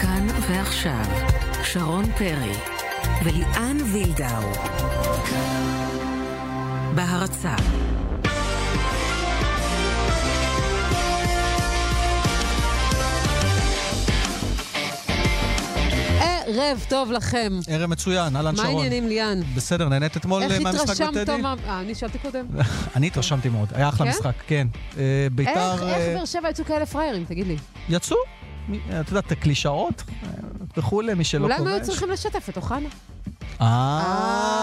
כאן ועכשיו, שרון פרי וליאן וילדאו. בהרצה ערב טוב לכם. ערב מצוין, אהלן מה שרון. העניינים, ליאן? בסדר, נהנית אתמול איך אה, מהמשחק התרשמת? בטדי? מה- אה, אני שאלתי קודם. אני התרשמתי מאוד, היה אחלה כן? משחק, כן. אה, איך ביתר איך אה, באר שבע יצאו כאלה פראיירים, תגיד לי? יצאו, את יודעת, קלישאות אה, וכולי, מי שלא אולי הם היו כובש. צריכים לשתף את אוחנה. אה,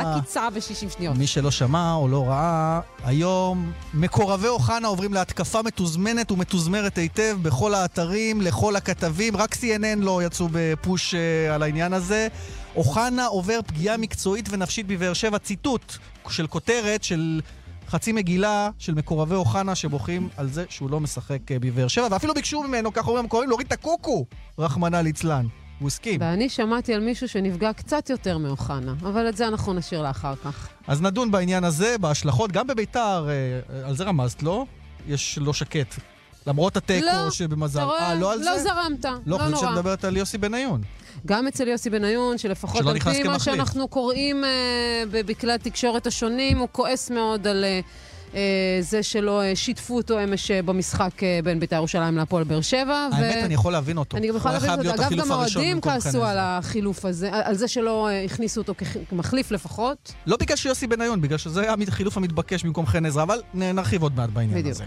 הקיצה ב-60 שניות. מי שלא שמע או לא ראה, היום מקורבי אוחנה עוברים להתקפה מתוזמנת ומתוזמרת היטב בכל האתרים, לכל הכתבים, רק CNN לא יצאו בפוש אה, על העניין הזה. אוחנה עובר פגיעה מקצועית ונפשית בבאר שבע, ציטוט של כותרת של חצי מגילה של מקורבי אוחנה שבוכים על זה שהוא לא משחק אה, בבאר שבע, ואפילו ביקשו ממנו, כך אומרים המקורבים, להוריד את הקוקו, רחמנא ליצלן. הוא הסכים. ואני שמעתי על מישהו שנפגע קצת יותר מאוחנה, אבל את זה אנחנו נשאיר לאחר כך. אז נדון בעניין הזה, בהשלכות, גם בביתר, אה, על זה רמזת, לא? יש לא שקט. למרות התיקו לא, שבמזל. אה, לא על לא זה? זרמת, לא, לא חושבת שאת נורא. מדברת על יוסי בניון. גם אצל יוסי בניון, שלפחות על פי מה. שאנחנו קוראים אה, בכלי התקשורת השונים, הוא כועס מאוד על אה, אה, זה שלא אה, שיתפו אותו אמש אה, במשחק בין בית"ר ירושלים להפועל באר שבע. ו- האמת, אני יכול להבין אותו. אני גם היה להבין. להיות אגב, גם האוהדים כעסו על. החילוף הזה, על זה שלא הכניסו אותו כמחליף לפחות. לא בגלל שיוסי בניון, בגלל שזה היה החילוף המתבקש במקום חן עזרא, אבל נרחיב עוד מעט בעניין בדיוק. הזה.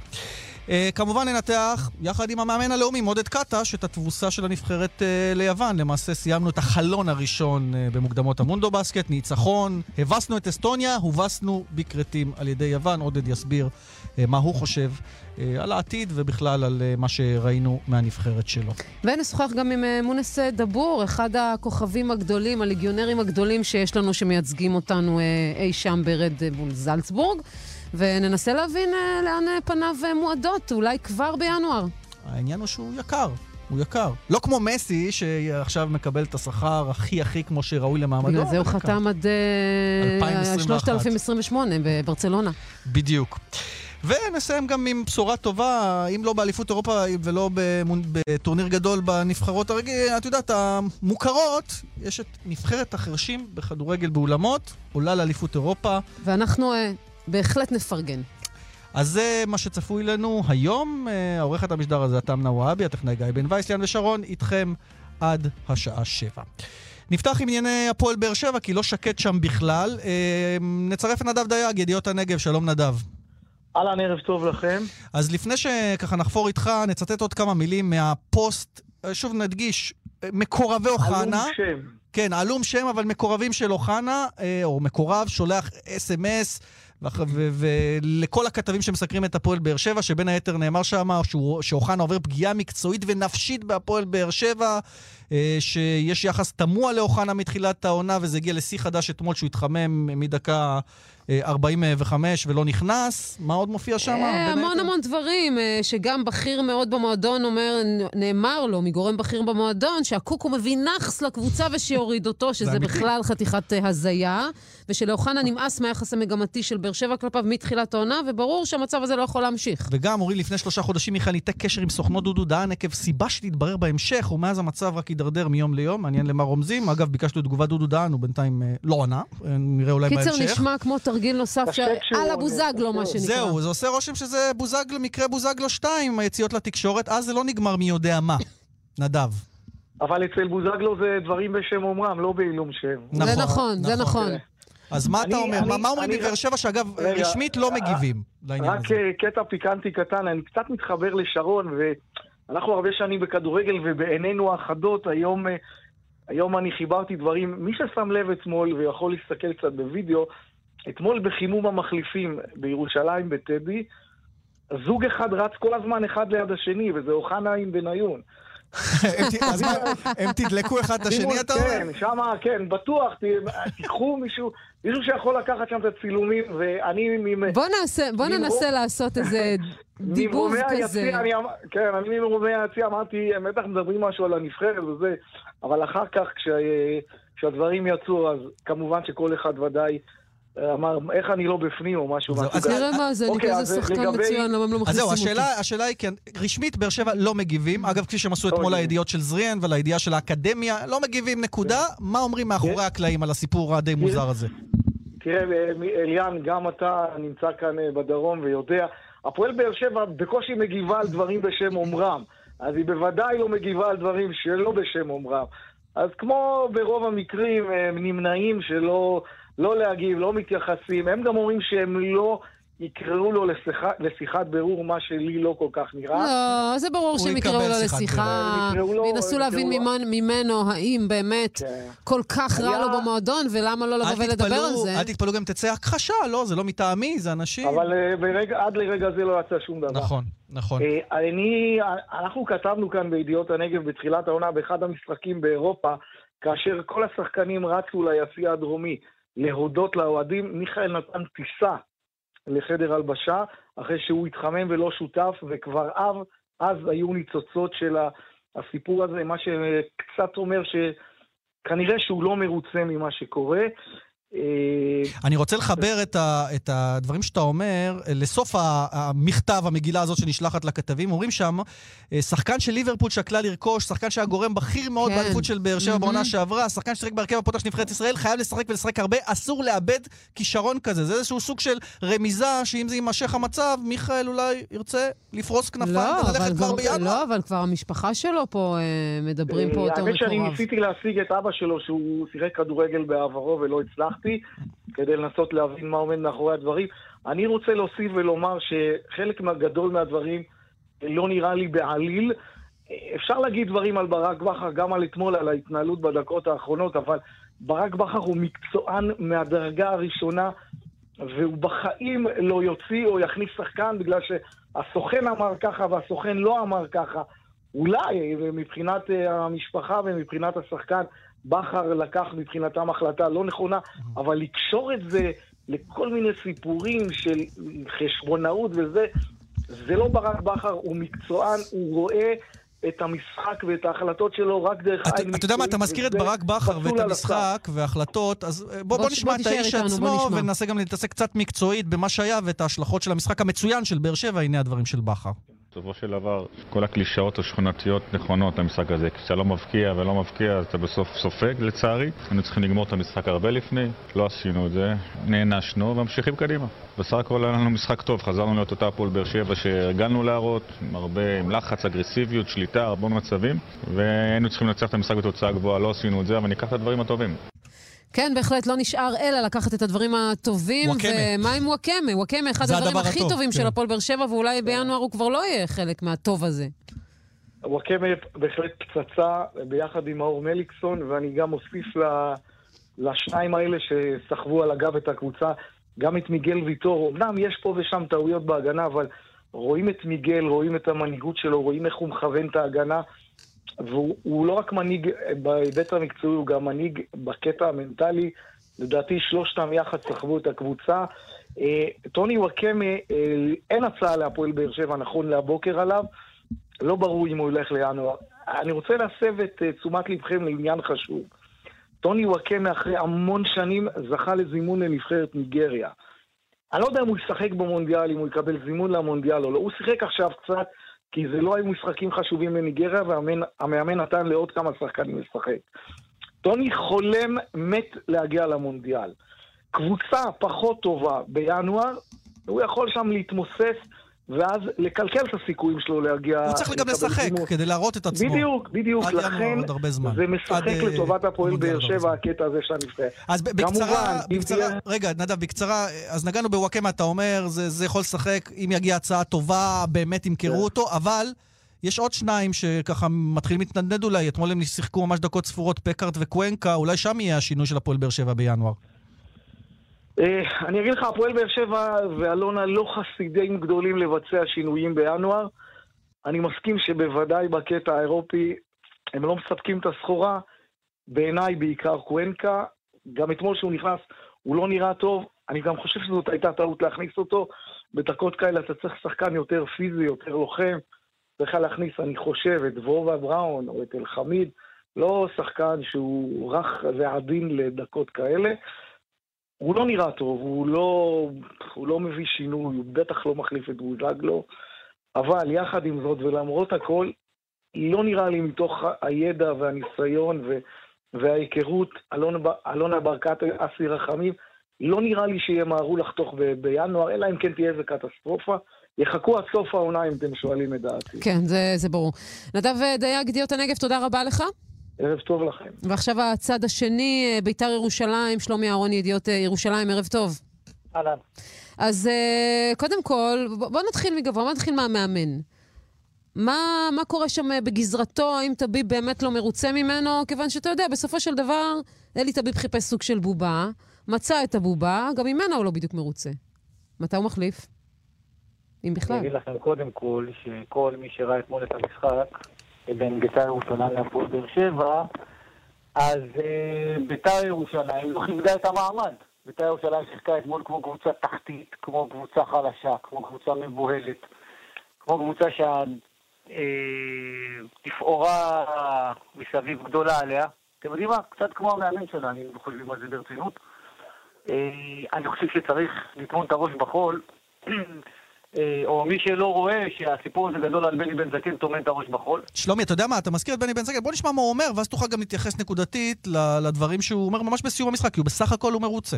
Uh, כמובן ננתח, יחד עם המאמן הלאומי עודד קטש, את התבוסה של הנבחרת uh, ליוון. למעשה סיימנו את החלון הראשון uh, במוקדמות המונדו בסקט, ניצחון, הבסנו את אסטוניה, הובסנו בכרתים על ידי יוון. עודד יסביר מה הוא חושב על העתיד ובכלל על מה שראינו מהנבחרת שלו. ונשוחח גם עם אה, מונס אה, דבור, אחד הכוכבים הגדולים, הליגיונרים הגדולים שיש לנו, שמייצגים אותנו אה, אי שם ברד אה, מול זלצבורג. וננסה להבין אה, לאן אה, פניו אה, מועדות, אולי כבר בינואר. העניין הוא שהוא יקר. הוא יקר. לא כמו מסי, שעכשיו מקבל את השכר הכי הכי כמו שראוי למעמדו. בגלל זה הוא. חתם עד אה, 2021. 3028 בברצלונה. בדיוק. ונסיים גם עם בשורה טובה, אם לא באליפות אירופה ולא. בטורניר גדול בנבחרות הרגיל, את יודעת, המוכרות, יש את נבחרת החרשים בכדורגל באולמות, עולה לאליפות אירופה. ואנחנו בהחלט נפרגן. אז זה מה שצפוי לנו היום. אה, עורכת המשדר הזה, תמנה וואבי, הטכנאי גיא בן וייסליאן ושרון, איתכם עד השעה שבע. נפתח עם ענייני הפועל באר שבע, כי לא שקט שם בכלל. אה, נצרף את נדב דייג, ידיעות הנגב, שלום נדב. אהלן, ערב טוב לכם. אז לפני שככה נחפור איתך, נצטט עוד כמה מילים מהפוסט, אה, שוב נדגיש, מקורבי אוחנה. עלום שם. כן, עלום שם, אבל מקורבים של אוחנה, או מקורב, שולח אס.אם.אס ולכל הכתבים שמסקרים את הפועל באר שבע, שבין היתר נאמר שם שאוחנה עובר פגיעה מקצועית ונפשית בהפועל באר שבע, אה, שיש יחס תמוה לאוחנה מתחילת העונה, וזה הגיע לשיא חדש אתמול, שהוא התחמם מדקה 45 ולא נכנס. מה עוד מופיע שם? אה, המון? המון דברים, אה, שגם בכיר מאוד במועדון אומר, נאמר לו מגורם בכיר במועדון, שהקוקו מביא נאחס לקבוצה ושיוריד אותו, שזה. בכלל חתיכת אה, הזיה, ושלאוחנה נמאס מהיחס המגמתי של באר שבע כלפיו מתחילת העונה, וברור שהמצב הזה לא יכול להמשיך. וגם, אומרים, לפני שלושה חודשים מיכאל ניתק קשר עם סוכנו דודו דהן עקב סיבה שתתברר בהמשך, ומאז המצב רק הידרדר מיום ליום, מעניין למה רומזים. אגב, ביקשנו את תגובת דודו דהן, הוא בינתיים אה, לא ענה, אה, נראה אולי קיצר, בהמשך. נשמע כמו תרגיל נוסף על הבוזגלו, מה. שנקרא. זהו, זה עושה רושם שזה בוזגלו, מקרה בוזגלו 2 עם היציאות לתקשורת, אז זה לא נגמר מי יודע מה. נדב. אבל אצל בוזגלו זה דברים בשם אומרם, לא בעילום שם. זה נכון, זה נכון. אז מה אתה אני- אומר? אני- מה- מה אומרים בבאר שבע, שאגב, רגע, רשמית לא אה, מגיבים לעניין רק הזה? אה, קטע פיקנטי קטן, אני קצת מתחבר לשרון, ואנחנו הרבה שנים בכדורגל, ובעינינו האחדות, היום, אה, היום אני חיברתי דברים, מי ששם לב אתמול ויכול להסתכל קצת בווידאו, אתמול בחימום המחליפים בירושלים בטדי, זוג אחד רץ כל הזמן אחד ליד השני, וזה אוחנה עם בניון. הם תדלקו אחד את השני, אתה אומר? כן, שמה, כן, בטוח, תיקחו מישהו, מישהו שיכול לקחת שם את הצילומים, ואני בוא נעשה- בוא ממרום- ננסה לעשות איזה דיבוב כזה. כן, אני ממרומי היציע אמרתי, הם בטח מדברים משהו על הנבחרת וזה, אבל אחר כך כשה- כשהדברים יצאו, אז כמובן שכל אחד ודאי אמר, איך אני לא בפנים או משהו זהו, אז מהסוג הזה. נראה מה זה, אני אוקיי, כזה אז שחקן מצוין, למה הם לא אז מכניסים זהו, אותי? השאלה, השאלה היא כן, רשמית באר שבע לא מגיבים. אגב, כפי שהם עשו אתמול אוי. לידיעות של זריאן ולידיעה של האקדמיה, לא מגיבים, נקודה. מה אומרים מאחורי הקלעים על הסיפור הדי מוזר הזה? תראה, אה, אליאן, גם אתה נמצא כאן אה, בדרום ויודע, הפועל באר שבע בקושי מגיבה על דברים בשם אומרם. אז היא בוודאי לא מגיבה על דברים שלא בשם אומרם. אז כמו ברוב המקרים, הם נמנעים שלא לא להגיב, לא מתייחסים. הם גם אומרים שהם לא יקראו לו לשיחה, לשיחת בירור, מה שלי לא כל כך נראה. לא, זה ברור שהם יקראו לו לשיחה, וינסו להבין ממנו- ממנו האם באמת כן. כל כך רע היה- לו במועדון, ולמה לא לבוא ולדבר על זה. אל תתפלאו גם תצא הכחשה, לא, זה לא מטעמי, זה אנשים. אבל אה, ברגע, עד לרגע זה לא יצא שום דבר. נכון, נכון. אה, אני, אנחנו כתבנו כאן בידיעות הנגב בתחילת העונה באחד המשחקים באירופה, כאשר כל השחקנים רצו ליציע הדרומי להודות לאוהדים, מיכאל נתן טיסה לחדר הלבשה, אחרי שהוא התחמם ולא שותף, וכבר אז, אז היו ניצוצות של הסיפור הזה, מה שקצת אומר שכנראה שהוא לא מרוצה ממה שקורה. אה, אני רוצה לחבר את, ה, את הדברים שאתה אומר אה, לסוף המכתב, המגילה הזאת שנשלחת לכתבים. אומרים שם, אה, שחקן של ליברפול שקלה לרכוש, שחקן שהיה גורם בכיר מאוד כן. באליפות של באר שבע. בעונה שעברה, שחקן ששיחק בהרכב הפותח של נבחרת ישראל, חייב לשחק ולשחק הרבה, אסור לאבד כישרון כזה. זה איזשהו סוג של רמיזה, שאם זה יימשך המצב, מיכאל אולי ירצה לפרוס כנפיים לא, וללכת כבר כבר- בינואר. לא, אבל כבר המשפחה שלו פה מדברים פה אה, אותו האמת שאני. ניסיתי להשיג את אבא שלו שהוא שיחק כדורגל בעברו ולא הצלחתי, כדי לנסות להבין מה עומד מאחורי הדברים. אני רוצה להוסיף ולומר שחלק מהגדול מהדברים לא נראה לי בעליל. אפשר להגיד דברים על ברק בכר, גם על אתמול, על ההתנהלות בדקות האחרונות, אבל ברק בכר הוא מקצוען מהדרגה הראשונה, והוא בחיים לא יוציא או יכניס שחקן בגלל שהסוכן אמר ככה והסוכן לא אמר ככה. אולי מבחינת אה, המשפחה ומבחינת השחקן, בכר לקח מבחינתם החלטה לא נכונה, אבל לקשור את זה לכל מיני סיפורים של חשבונאות וזה, זה לא ברק בכר, הוא מקצוען, הוא רואה את המשחק ואת ההחלטות שלו רק דרך אתה, עין אתה יודע מה, אתה מקצועית, מזכיר את ברק בכר ואת המשחק והחלטות, אז אה, בוא, בוא נשמע בוא את האיש עצמו. וננסה גם להתעסק קצת מקצועית במה שהיה ואת ההשלכות של המשחק המצוין של באר שבע, הנה הדברים של בכר. בסופו של דבר, כל הקלישאות השכונתיות נכונות למשחק הזה. כשאתה לא מבקיע ולא מבקיע, אז אתה בסוף סופג, לצערי. היינו צריכים לגמור את המשחק הרבה לפני, לא עשינו את זה, נענשנו וממשיכים קדימה. בסך הכל היה לנו משחק טוב, חזרנו להיות אותה הפועל באר שבע שהרגלנו להראות, עם הרבה, עם לחץ, אגרסיביות, שליטה, הרבה מצבים, והיינו צריכים לנצח את המשחק בתוצאה גבוהה, לא עשינו את זה, אבל ניקח את הדברים הטובים. כן, בהחלט, לא נשאר אלא לקחת את הדברים הטובים. וואקמה. ומה עם וואקמה? וואקמה, אחד הדברים הדבר הכי הטוב, טובים כן. של הפועל באר שבע, ואולי בינואר הוא כבר לא יהיה חלק מהטוב הזה. וואקמה בהחלט פצצה ביחד עם מאור מליקסון, ואני גם אוסיף ל- לשניים האלה שסחבו על הגב את הקבוצה, גם את מיגל ויטור. אמנם יש פה ושם טעויות בהגנה, אבל רואים את מיגל, רואים את המנהיגות שלו, רואים איך הוא מכוון את ההגנה. והוא הוא לא רק מנהיג בהיבט המקצועי, הוא גם מנהיג בקטע המנטלי. לדעתי שלושתם יחד סחבו את הקבוצה. אה, טוני וואקמה, אה, אין הצעה להפועל באר שבע נכון להבוקר עליו. לא ברור אם הוא ילך לינואר. אני רוצה להסב את אה, תשומת לבכם לעניין חשוב. טוני וואקמה אחרי המון שנים זכה לזימון לנבחרת ניגריה. אני לא יודע אם הוא ישחק במונדיאל, אם הוא יקבל זימון למונדיאל או לא. הוא שיחק עכשיו קצת, כי זה לא היו משחקים חשובים לניגריה, והמאמן נתן לעוד כמה שחקנים לשחק. טוני חולם מת להגיע למונדיאל. קבוצה פחות טובה בינואר, הוא יכול שם להתמוסס, ואז לקלקל את הסיכויים שלו להגיע... הוא צריך גם לשחק זימון. כדי להראות את עצמו. בדיוק, בדיוק. לכן. זה משחק עד, אה, לטובת הפועל באר שבע. הקטע הזה של הנבחרת. אז בקצרה, כמובן, בקצרה, תהיה- רגע, נדב, בקצרה, אז נגענו בוואקמה, אתה אומר, זה, זה יכול לשחק, אם יגיע הצעה טובה, באמת ימכרו כן. אותו, אבל יש עוד שניים שככה מתחילים להתנדנד אולי, אתמול הם שיחקו ממש דקות ספורות, פקארט וקוונקה, אולי שם יהיה השינוי של הפועל באר שבע בינואר. אה, אני אגיד לך, הפועל באר שבע ואלונה לא חסידים גדולים לבצע שינויים בינואר. אני מסכים שבוודאי בקטע האירופי הם לא מספקים את הסחורה. בעיניי בעיקר קוונקה. גם אתמול שהוא נכנס, הוא לא נראה טוב. אני גם חושב שזאת הייתה טעות להכניס אותו. בדקות כאלה אתה צריך שחקן יותר פיזי, יותר לוחם. צריך להכניס, אני חושב, את וובה בראון או את אלחמיד. לא שחקן שהוא רך ועדין לדקות כאלה. הוא לא נראה טוב, הוא לא, הוא לא מביא שינוי, הוא בטח לא מחליף את בוזגלו, אבל יחד עם זאת ולמרות הכל, לא נראה לי מתוך הידע והניסיון ו, וההיכרות, אלונה, אלונה ברקת, אסי רחמים, לא נראה לי שימהרו לחתוך ב, בינואר, אלא אם כן תהיה איזה קטסטרופה. יחכו עד סוף העונה אם אתם שואלים את דעתי. כן, זה, זה ברור. נדב דייג, גדיות הנגב, תודה רבה לך. ערב טוב לכם. ועכשיו הצד השני, אה, ביתר ירושלים, שלומי אהרון, ידיעות אה, ירושלים, ערב טוב. אהלן. אז אה, קודם כל, בוא נתחיל מגבוה, בוא נתחיל מהמאמן. מה, מה קורה שם בגזרתו? האם טביב באמת לא מרוצה ממנו? כיוון שאתה יודע, בסופו של דבר, אלי טביב חיפש סוג של בובה, מצא את הבובה, גם ממנה הוא לא בדיוק מרוצה. מתי הוא מחליף? אם בכלל. אני אגיד לכם קודם כל, שכל מי שראה אתמול את המשחק, בין בית"ר ירושלים להפועל באר שבע, אז אה, בית"ר ירושלים לא כיבדה את המעמד. בית"ר ירושלים שיחקה אתמול כמו קבוצה תחתית, כמו קבוצה חלשה, כמו קבוצה מבוהלת, כמו קבוצה שהתפאורה אה, מסביב גדולה עליה. אתם יודעים מה? קצת כמו המאמן שלה, אני חושבים על זה ברצינות. אה, אני חושב שצריך לטמון את הראש בחול או מי שלא רואה שהסיפור הזה גדול על בני בן זקן, טומן את הראש בחול. שלומי, אתה יודע מה, אתה מזכיר את בני בן זקן, בוא נשמע מה הוא אומר, ואז תוכל גם להתייחס נקודתית לדברים שהוא אומר ממש בסיום המשחק, כי הוא בסך הכל הוא מרוצה.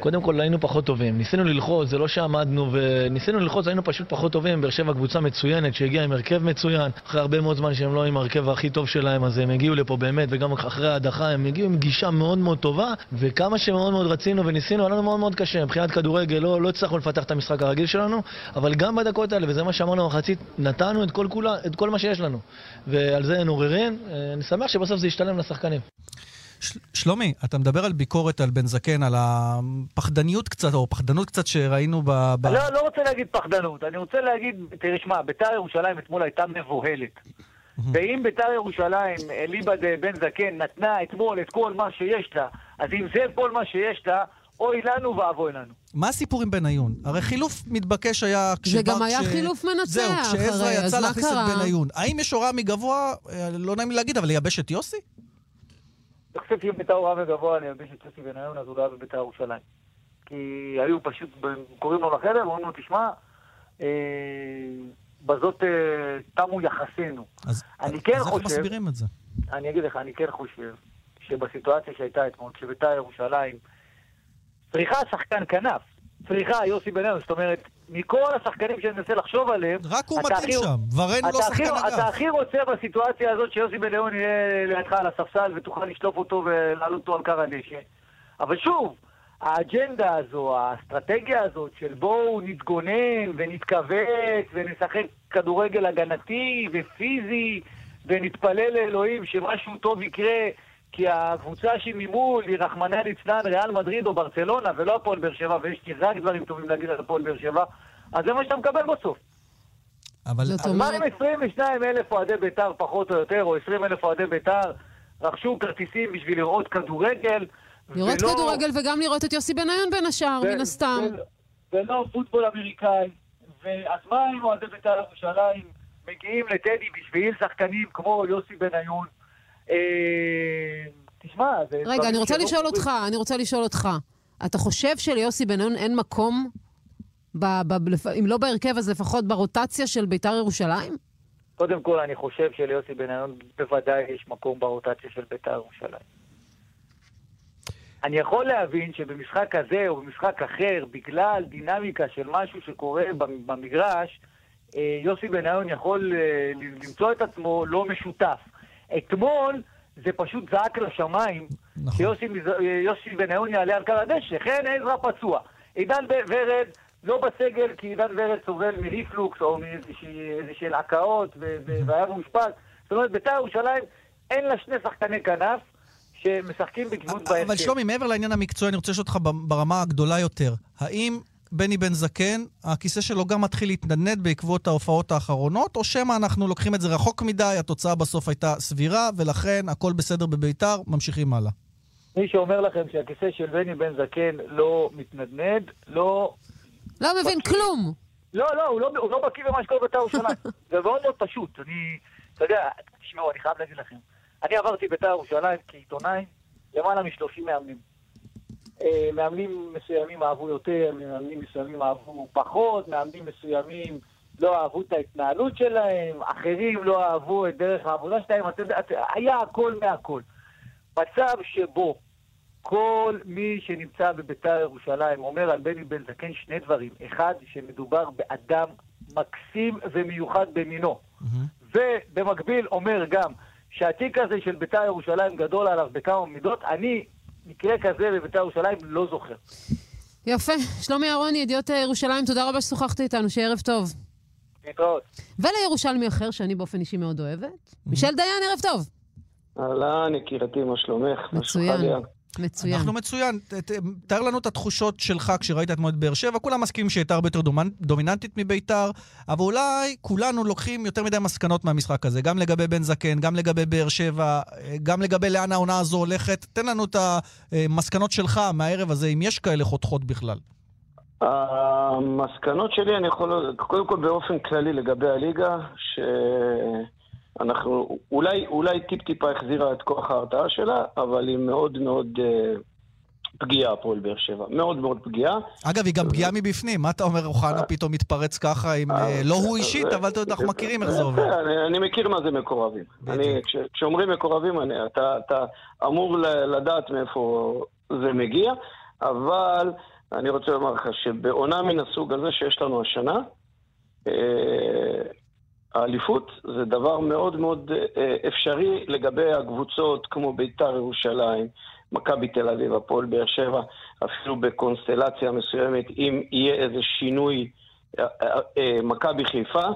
קודם כל היינו פחות טובים, ניסינו ללחוץ, זה לא שעמדנו וניסינו ללחוץ, היינו פשוט פחות טובים, באר שבע קבוצה מצוינת שהגיעה עם הרכב מצוין, אחרי הרבה מאוד זמן שהם לא עם הרכב הכי טוב שלהם, אז הם הגיעו לפה באמת, וגם אחרי ההדחה הם הגיעו עם גישה מאוד מאוד טובה, וכמה שמאוד מאוד רצינו וניסינו, היה לנו מאוד מאוד קשה, מבחינת כדורגל לא, לא הצלחנו לפתח את המשחק הרגיל שלנו, אבל גם בדקות האלה, וזה מה שאמרנו במחצית, נתנו את כל, כולה, את כל מה שיש לנו, ועל זה אין עוררין, אני שמח שבסוף זה ישתלם לשחקנים. שלומי, אתה מדבר על ביקורת על בן זקן, על הפחדניות קצת, או פחדנות קצת שראינו ב... ב... לא, לא רוצה להגיד פחדנות, אני רוצה להגיד, תראה, שמע, ביתר ירושלים אתמול הייתה מבוהלת. ואם ביתר ירושלים, אליבא בן זקן, נתנה אתמול את כל מה שיש לה, אז אם זה כל מה שיש לה, אוי לנו ואבוי לנו. מה הסיפור עם בניון? הרי חילוף מתבקש היה כשבר... זה גם היה ש... חילוף מנצח. זהו, כשעזרא יצא להכניס את בניון. האם יש הוראה מגבוה, אה, לא נעים לי להגיד, אבל לייבש את יוסי? אני חושב שאם ביתר הוא רע וגבוה, אני את יוסי בניון, אז הוא לא היה בביתר ירושלים. כי היו פשוט, קוראים לו לחדר, אומרים לו, תשמע, אה, בזאת אה, תמו יחסינו. אז, אני כן אז חושב... איך מסבירים את זה? אני אגיד לך, אני כן חושב שבסיטואציה שהייתה אתמול, כשביתר ירושלים צריכה שחקן כנף, צריכה יוסי בניון, זאת אומרת, מכל השחקנים שאני מנסה לחשוב עליהם... רק הוא מתאים שם, ורן לא שחקן אגב. אתה הכי רוצה בסיטואציה הזאת שיוסי בניון יהיה לידך על הספסל ותוכל לשלוף אותו ולעלות אותו על קר הדשא. אבל שוב, האג'נדה הזו, האסטרטגיה הזאת של בואו נתגונן ונתכווץ ונשחק כדורגל הגנתי ופיזי ונתפלל לאלוהים שמשהו טוב יקרה כי הקבוצה שממול היא רחמנא ליצלן, ריאל מדריד או ברצלונה, ולא הפועל באר שבע, ויש לי רק דברים טובים להגיד על הפועל באר שבע, אז זה מה שאתה מקבל בסוף. אבל... אז מה אם 22 אלף אוהדי בית"ר פחות או יותר, או 20 אלף אוהדי בית"ר, רכשו כרטיסים בשביל לראות כדורגל, לראות ולא... כדורגל וגם לראות את יוסי בניון בין השאר, ו... מן הסתם. ו... ולא פוטבול אמריקאי. ואז מה אם אוהדי בית"ר ירושלים מגיעים לטדי בשביל שחקנים כמו יוסי בניון? אה, תשמע, זה... רגע, אני רוצה לשאול אותך, אני רוצה לשאול אותך. אתה חושב שליוסי בניון אין מקום, ב, ב, אם לא בהרכב, אז לפחות ברוטציה של בית"ר ירושלים? קודם כל, אני חושב שליוסי בניון בוודאי יש מקום ברוטציה של בית"ר ירושלים. אני יכול להבין שבמשחק כזה או במשחק אחר, בגלל דינמיקה של משהו שקורה במגרש, אה, יוסי בניון יכול אה, למצוא את עצמו לא משותף. אתמול זה פשוט זעק לשמיים, נכון. שיוסי בניון יעלה על קר הדשא, חן עזרא פצוע. עידן ורד לא בסגל כי עידן ורד סובל מריפלוקס או מאיזשהן הקאות והיה מאושפז. זאת אומרת, בית"ר ירושלים אין לה שני שחקני כנף. שמשחקים בקביעות בהרכב. אבל שלומי, מעבר לעניין המקצועי, אני רוצה לשאול אותך ברמה הגדולה יותר. האם בני בן זקן, הכיסא שלו גם מתחיל להתנדנד בעקבות ההופעות האחרונות, או שמא אנחנו לוקחים את זה רחוק מדי, התוצאה בסוף הייתה סבירה, ולכן הכל בסדר בביתר, ממשיכים הלאה. מי שאומר לכם שהכיסא של בני בן זקן לא מתנדנד, לא... לא מבין בקיא. כלום. לא, לא, הוא לא, הוא לא בקיא במה שקורה ביתר ירושלים. זה מאוד מאוד פשוט. אני, אתה יודע, תשמעו, אני חייב להגיד לכם. אני עברתי ביתר ירושלים כעיתונאי למעלה מ-30 מאמנים. אה, מאמנים מסוימים אהבו יותר, מאמנים מסוימים אהבו פחות, מאמנים מסוימים לא אהבו את ההתנהלות שלהם, אחרים לא אהבו את דרך העבודה שלהם, אתה יודע, היה הכל מהכל. מצב שבו כל מי שנמצא בביתר ירושלים אומר על בני בן זקן שני דברים. אחד, שמדובר באדם מקסים ומיוחד במינו. ובמקביל אומר גם שהתיק הזה של ביתר ירושלים גדול עליו בכמה מידות. אני, מקרה כזה בביתר ירושלים לא זוכר. יפה. שלומי אהרוני, ידיעות ירושלים, תודה רבה ששוחחת איתנו, שערב טוב. להתראות. ולירושלמי אחר, שאני באופן אישי מאוד אוהבת, מישל דיין, ערב טוב. אהלן, יקירתי, מה שלומך? מצוין. מצוין. אנחנו מצוין. תאר לנו את התחושות שלך כשראית אתמול את באר שבע. כולם מסכימים שהיא הייתה הרבה יותר דומיננטית מביתר, אבל אולי כולנו לוקחים יותר מדי מסקנות מהמשחק הזה, גם לגבי בן זקן, גם לגבי באר שבע, גם לגבי לאן העונה הזו הולכת. תן לנו את המסקנות שלך מהערב הזה, אם יש כאלה חותכות בכלל. המסקנות שלי, אני יכול, קודם כל באופן כללי לגבי הליגה, שאנחנו, אולי, אולי טיפ-טיפה החזירה את כוח ההרתעה שלה, אבל היא מאוד מאוד אה, פגיעה, הפועל באר שבע. מאוד מאוד פגיעה. אגב, היא גם פגיעה מבפנים. מה אתה אומר, אוחנה פתאום מתפרץ ככה, עם, אה, לא הוא אישית, אבל אתה יודע, אנחנו מכירים איך זה עובר. אני, אני מכיר מה זה מקורבים. אני, כש, כשאומרים מקורבים, אני, אתה, אתה אמור לדעת מאיפה זה מגיע, אבל אני רוצה לומר לך שבעונה מן הסוג הזה שיש לנו השנה, אה, האליפות זה דבר מאוד מאוד אה, אפשרי לגבי הקבוצות כמו בית"ר ירושלים, מכבי תל אביב, הפועל באר שבע, אפילו בקונסטלציה מסוימת, אם יהיה איזה שינוי, אה, אה, אה, מכבי חיפה,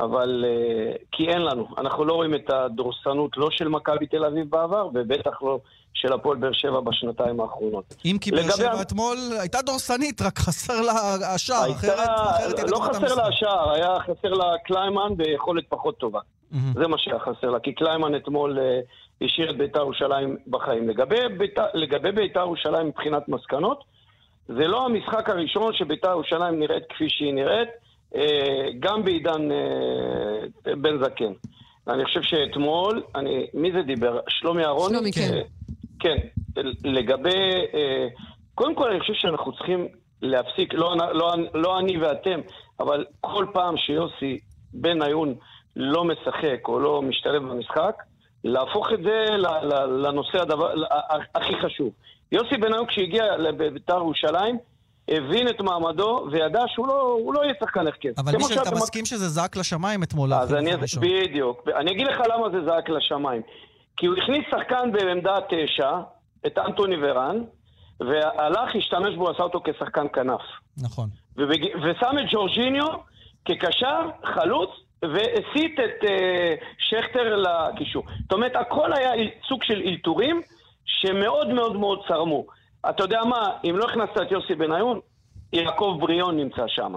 אבל אה, כי אין לנו. אנחנו לא רואים את הדורסנות לא של מכבי תל אביב בעבר, ובטח לא של הפועל באר שבע בשנתיים האחרונות. אם כי באר שבע אתמול הייתה דורסנית, רק חסר לה השער, אחרת אחרת היא לא חסר לה. השער, היה חסר לה קליימן ביכולת פחות טובה. מהמם. זה מה שהיה חסר לה, כי קליימן אתמול אה, השאיר את בית"ר ירושלים בחיים. לגבי בית"ר- לגבי בית"ר ירושלים מבחינת מסקנות, זה לא המשחק הראשון שבית"ר ירושלים נראית כפי שהיא נראית, אה, גם בעידן אה, בן זקן. אני חושב שאתמול, אני, מי זה דיבר? שלומי אהרוני? שלומי, כן. כן, לגבי... אה, קודם כל, אני חושב שאנחנו צריכים להפסיק, לא, לא, לא אני ואתם, אבל כל פעם שיוסי בניון לא משחק או לא משתלב במשחק, להפוך את זה לנושא הדבר, הכי חשוב. יוסי בניון כשהגיע לבית"ר ירושלים, הבין את מעמדו וידע שהוא לא, לא יהיה שחקן הרכב. אבל מישל, אתה מסכים שזה זעק לשמיים אתמול, אז אני. בדיוק. אני אגיד לך למה זה זעק לשמיים. כי הוא הכניס שחקן בעמדה תשע, את אנטוני ורן, והלך, השתמש בו, עשה אותו כשחקן כנף. נכון. ובג... ושם את ג'ורג'יניו כקשר, חלוץ, והסיט את אה, שכטר לקישור. זאת אומרת, הכל היה סוג של אלתורים שמאוד מאוד מאוד צרמו. אתה יודע מה, אם לא הכנסת את יוסי בניון, יעקב בריאון נמצא שם.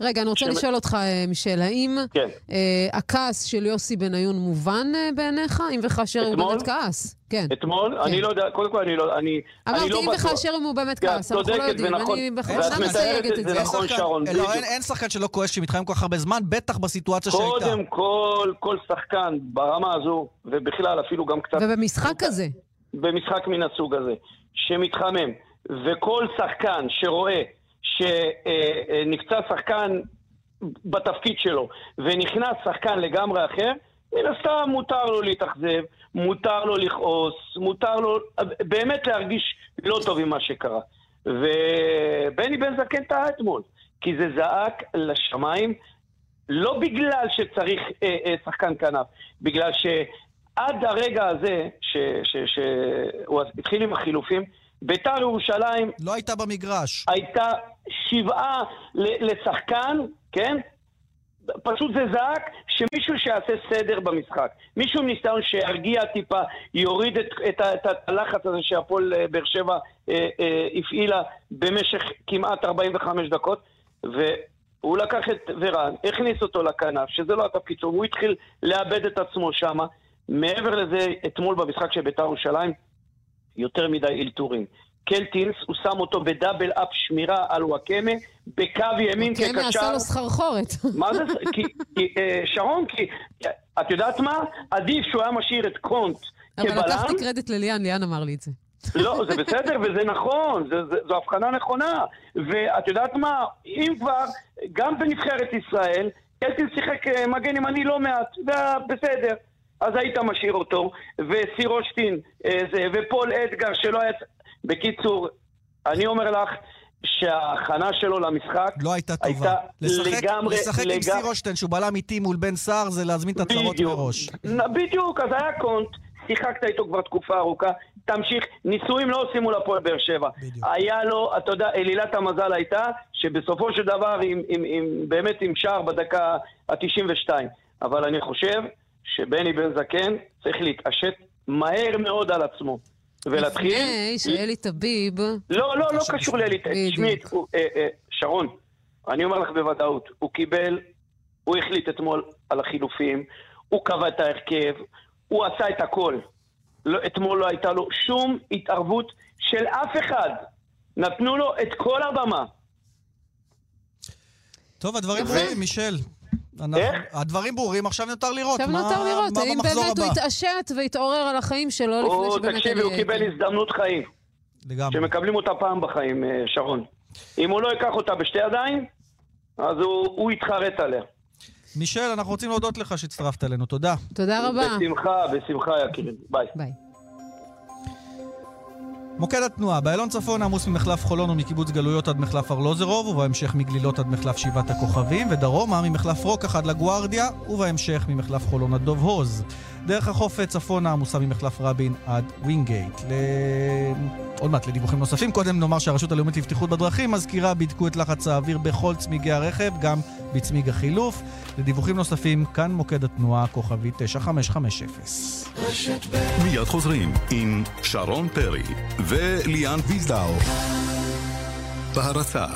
רגע, אני רוצה שמ- לשאול אותך, אה, מישל, האם כן. אה, הכעס של יוסי בניון מובן אה, בעיניך? אם וכאשר הוא? באמת כעס? כן. אתמול, אני לא יודע, קודם כל אני לא, אני, אני אמרתי, לא אם. וכאשר הוא באמת כן, כעס, אנחנו לא יודעים. ונכון. אני בכוונה מסייגת את זה זה. נכון, שרון, לא, בדיוק. אין, אין שחקן שלא כועס שמתחרים כל כך הרבה זמן, בטח בסיטואציה שהייתה. קודם כל, כל שחקן ברמה הזו, ובכלל אפילו גם קצת ובמשחק הזה, במשחק מן הסוג הזה, שמתחמם, וכל שחקן שרואה שנפצע שחקן בתפקיד שלו, ונכנס שחקן לגמרי אחר, מן הסתם מותר לו להתאכזב, מותר לו לכעוס, מותר לו באמת להרגיש לא טוב עם מה שקרה. ובני בן זקן טעה אתמול, כי זה זעק לשמיים, לא בגלל שצריך אה, אה, שחקן כנף, בגלל שעד הרגע הזה, שהוא התחיל עם החילופים, ביתר ירושלים לא הייתה במגרש. הייתה שבעה לשחקן, כן? פשוט זה זעק שמישהו שיעשה סדר במשחק. מישהו עם ניסיון שירגיע טיפה, יוריד את, את, את הלחץ הזה שהפועל אה, באר שבע אה, אה, הפעילה במשך כמעט 45 דקות, והוא לקח את ורן, הכניס אותו לכנף, שזה לא התפקיד שלו, הוא התחיל לאבד את עצמו שמה. מעבר לזה, אתמול במשחק של בית"ר ירושלים, יותר מדי אלתורים. קלטינס, הוא שם אותו בדאבל אפ שמירה על וואקמה, בקו ימין כקשר. עשה לו סחרחורת. מה זה? כי, כי, אה, שרון, כי את יודעת מה? עדיף שהוא היה משאיר את קונט אבל כבלם. לקחתי קרדיט לליאן, ליאן אמר לי את זה. לא, זה בסדר וזה נכון, זה, זה, זו הבחנה נכונה. ואת יודעת מה, אם כבר, גם בנבחרת ישראל, אלטין שיחק אה, מגן ימני לא מעט, זה בסדר. אז היית משאיר אותו, וסירושטין, אה, זה, ופול אדגר שלא היה... בקיצור, אני אומר לך, שההכנה שלו למשחק לא הייתה טובה. הייתה לשחק, לגמרי... לשחק עם לגמרי- סירושטיין, שהוא בלם איטי מול בן סער, זה להזמין את הצרות. מראש. בדיוק, אז היה קונט, שיחקת איתו כבר תקופה ארוכה, תמשיך, ניסויים לא עושים מול הפועל באר שבע. בדיוק. היה לו, אתה יודע, אלילת המזל הייתה, שבסופו של דבר, עם, עם, עם, באמת עם שער בדקה ה-92. אבל אני חושב שבני בן זקן צריך להתעשת מהר מאוד על עצמו. ולהתחיל... לפני שאלי טביב... לא, לא, לא קשור לאלי. בדיוק. תשמעי, אה, אה, שרון, אני אומר לך בוודאות, הוא קיבל, הוא החליט אתמול על החילופים, הוא קבע את ההרכב, הוא עשה את הכל. לא, אתמול לא הייתה לו שום התערבות של אף אחד. נתנו לו את כל הבמה. טוב, הדברים ברורים, מישל. אנחנו- איך? הדברים ברורים, עכשיו נותר לראות עכשיו מה נותר לראות, מה האם באמת הוא הבא. יתעשת ויתעורר על החיים שלו לפני הוא, שבאמת... תקשיבי, הוא קיבל הזדמנות חיים, לגמרי. שמקבלים אותה פעם בחיים, אה, שרון. אם הוא לא ייקח אותה בשתי ידיים, אז הוא, הוא יתחרט עליה. מישל, אנחנו רוצים להודות לך שהצטרפת אלינו, תודה. תודה רבה. בשמחה, בשמחה, יקירי. ביי. ביי. מוקד התנועה, באיילון צפון עמוס ממחלף חולון ומקיבוץ גלויות עד מחלף ארלוזרוב, ובהמשך מגלילות עד מחלף שבעת הכוכבים, ודרומה ממחלף רוקח עד לגוארדיה, ובהמשך ממחלף חולון עד דוב הוז. דרך החוף צפונה עמוסה ממחלף רבין עד ווינגייט. ל... עוד מעט לדיווחים נוספים. קודם נאמר שהרשות הלאומית לבטיחות בדרכים מזכירה בדקו את לחץ האוויר בכל צמיגי הרכב, גם בצמיג החילוף. לדיווחים נוספים, כאן מוקד התנועה, כוכבית 9550. מיד חוזרים עם שרון פרי וליאן וילדאו. בהרצה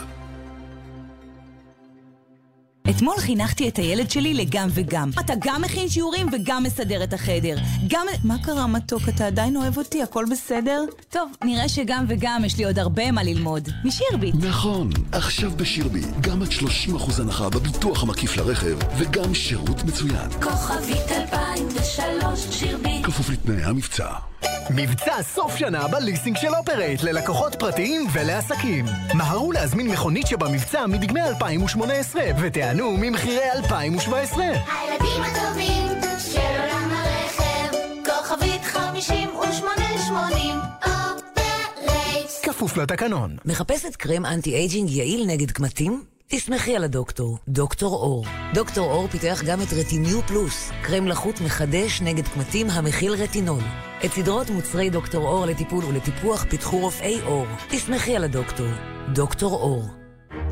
אתמול חינכתי את הילד שלי לגם וגם. אתה גם מכין שיעורים וגם מסדר את החדר. גם... מה קרה, מתוק? אתה עדיין אוהב אותי? הכל בסדר? טוב, נראה שגם וגם יש לי עוד הרבה מה ללמוד. משירביט. נכון, עכשיו בשירבי, גם עד 30% הנחה בביטוח המקיף לרכב, וגם שירות מצוין. כוכבית 2003, שירביט. כפוף לתנאי המבצע. מבצע סוף שנה בליסינג של אופרייט ללקוחות פרטיים ולעסקים. מהרו להזמין מכונית שבמבצע מדגמי 2018 ותיהנו ממחירי 2017. הילדים הטובים של עולם הרכב, כוכבית 5880, אופרייט. כפוף לתקנון. מחפשת קרם anti-aging יעיל נגד קמטים? תסמכי על הדוקטור, דוקטור אור. דוקטור אור פיתח גם את רטיניו פלוס, קרם לחות מחדש נגד קמטים המכיל רטינול. את סדרות מוצרי דוקטור אור לטיפול ולטיפוח פיתחו רופאי אור. תסמכי על הדוקטור, דוקטור אור.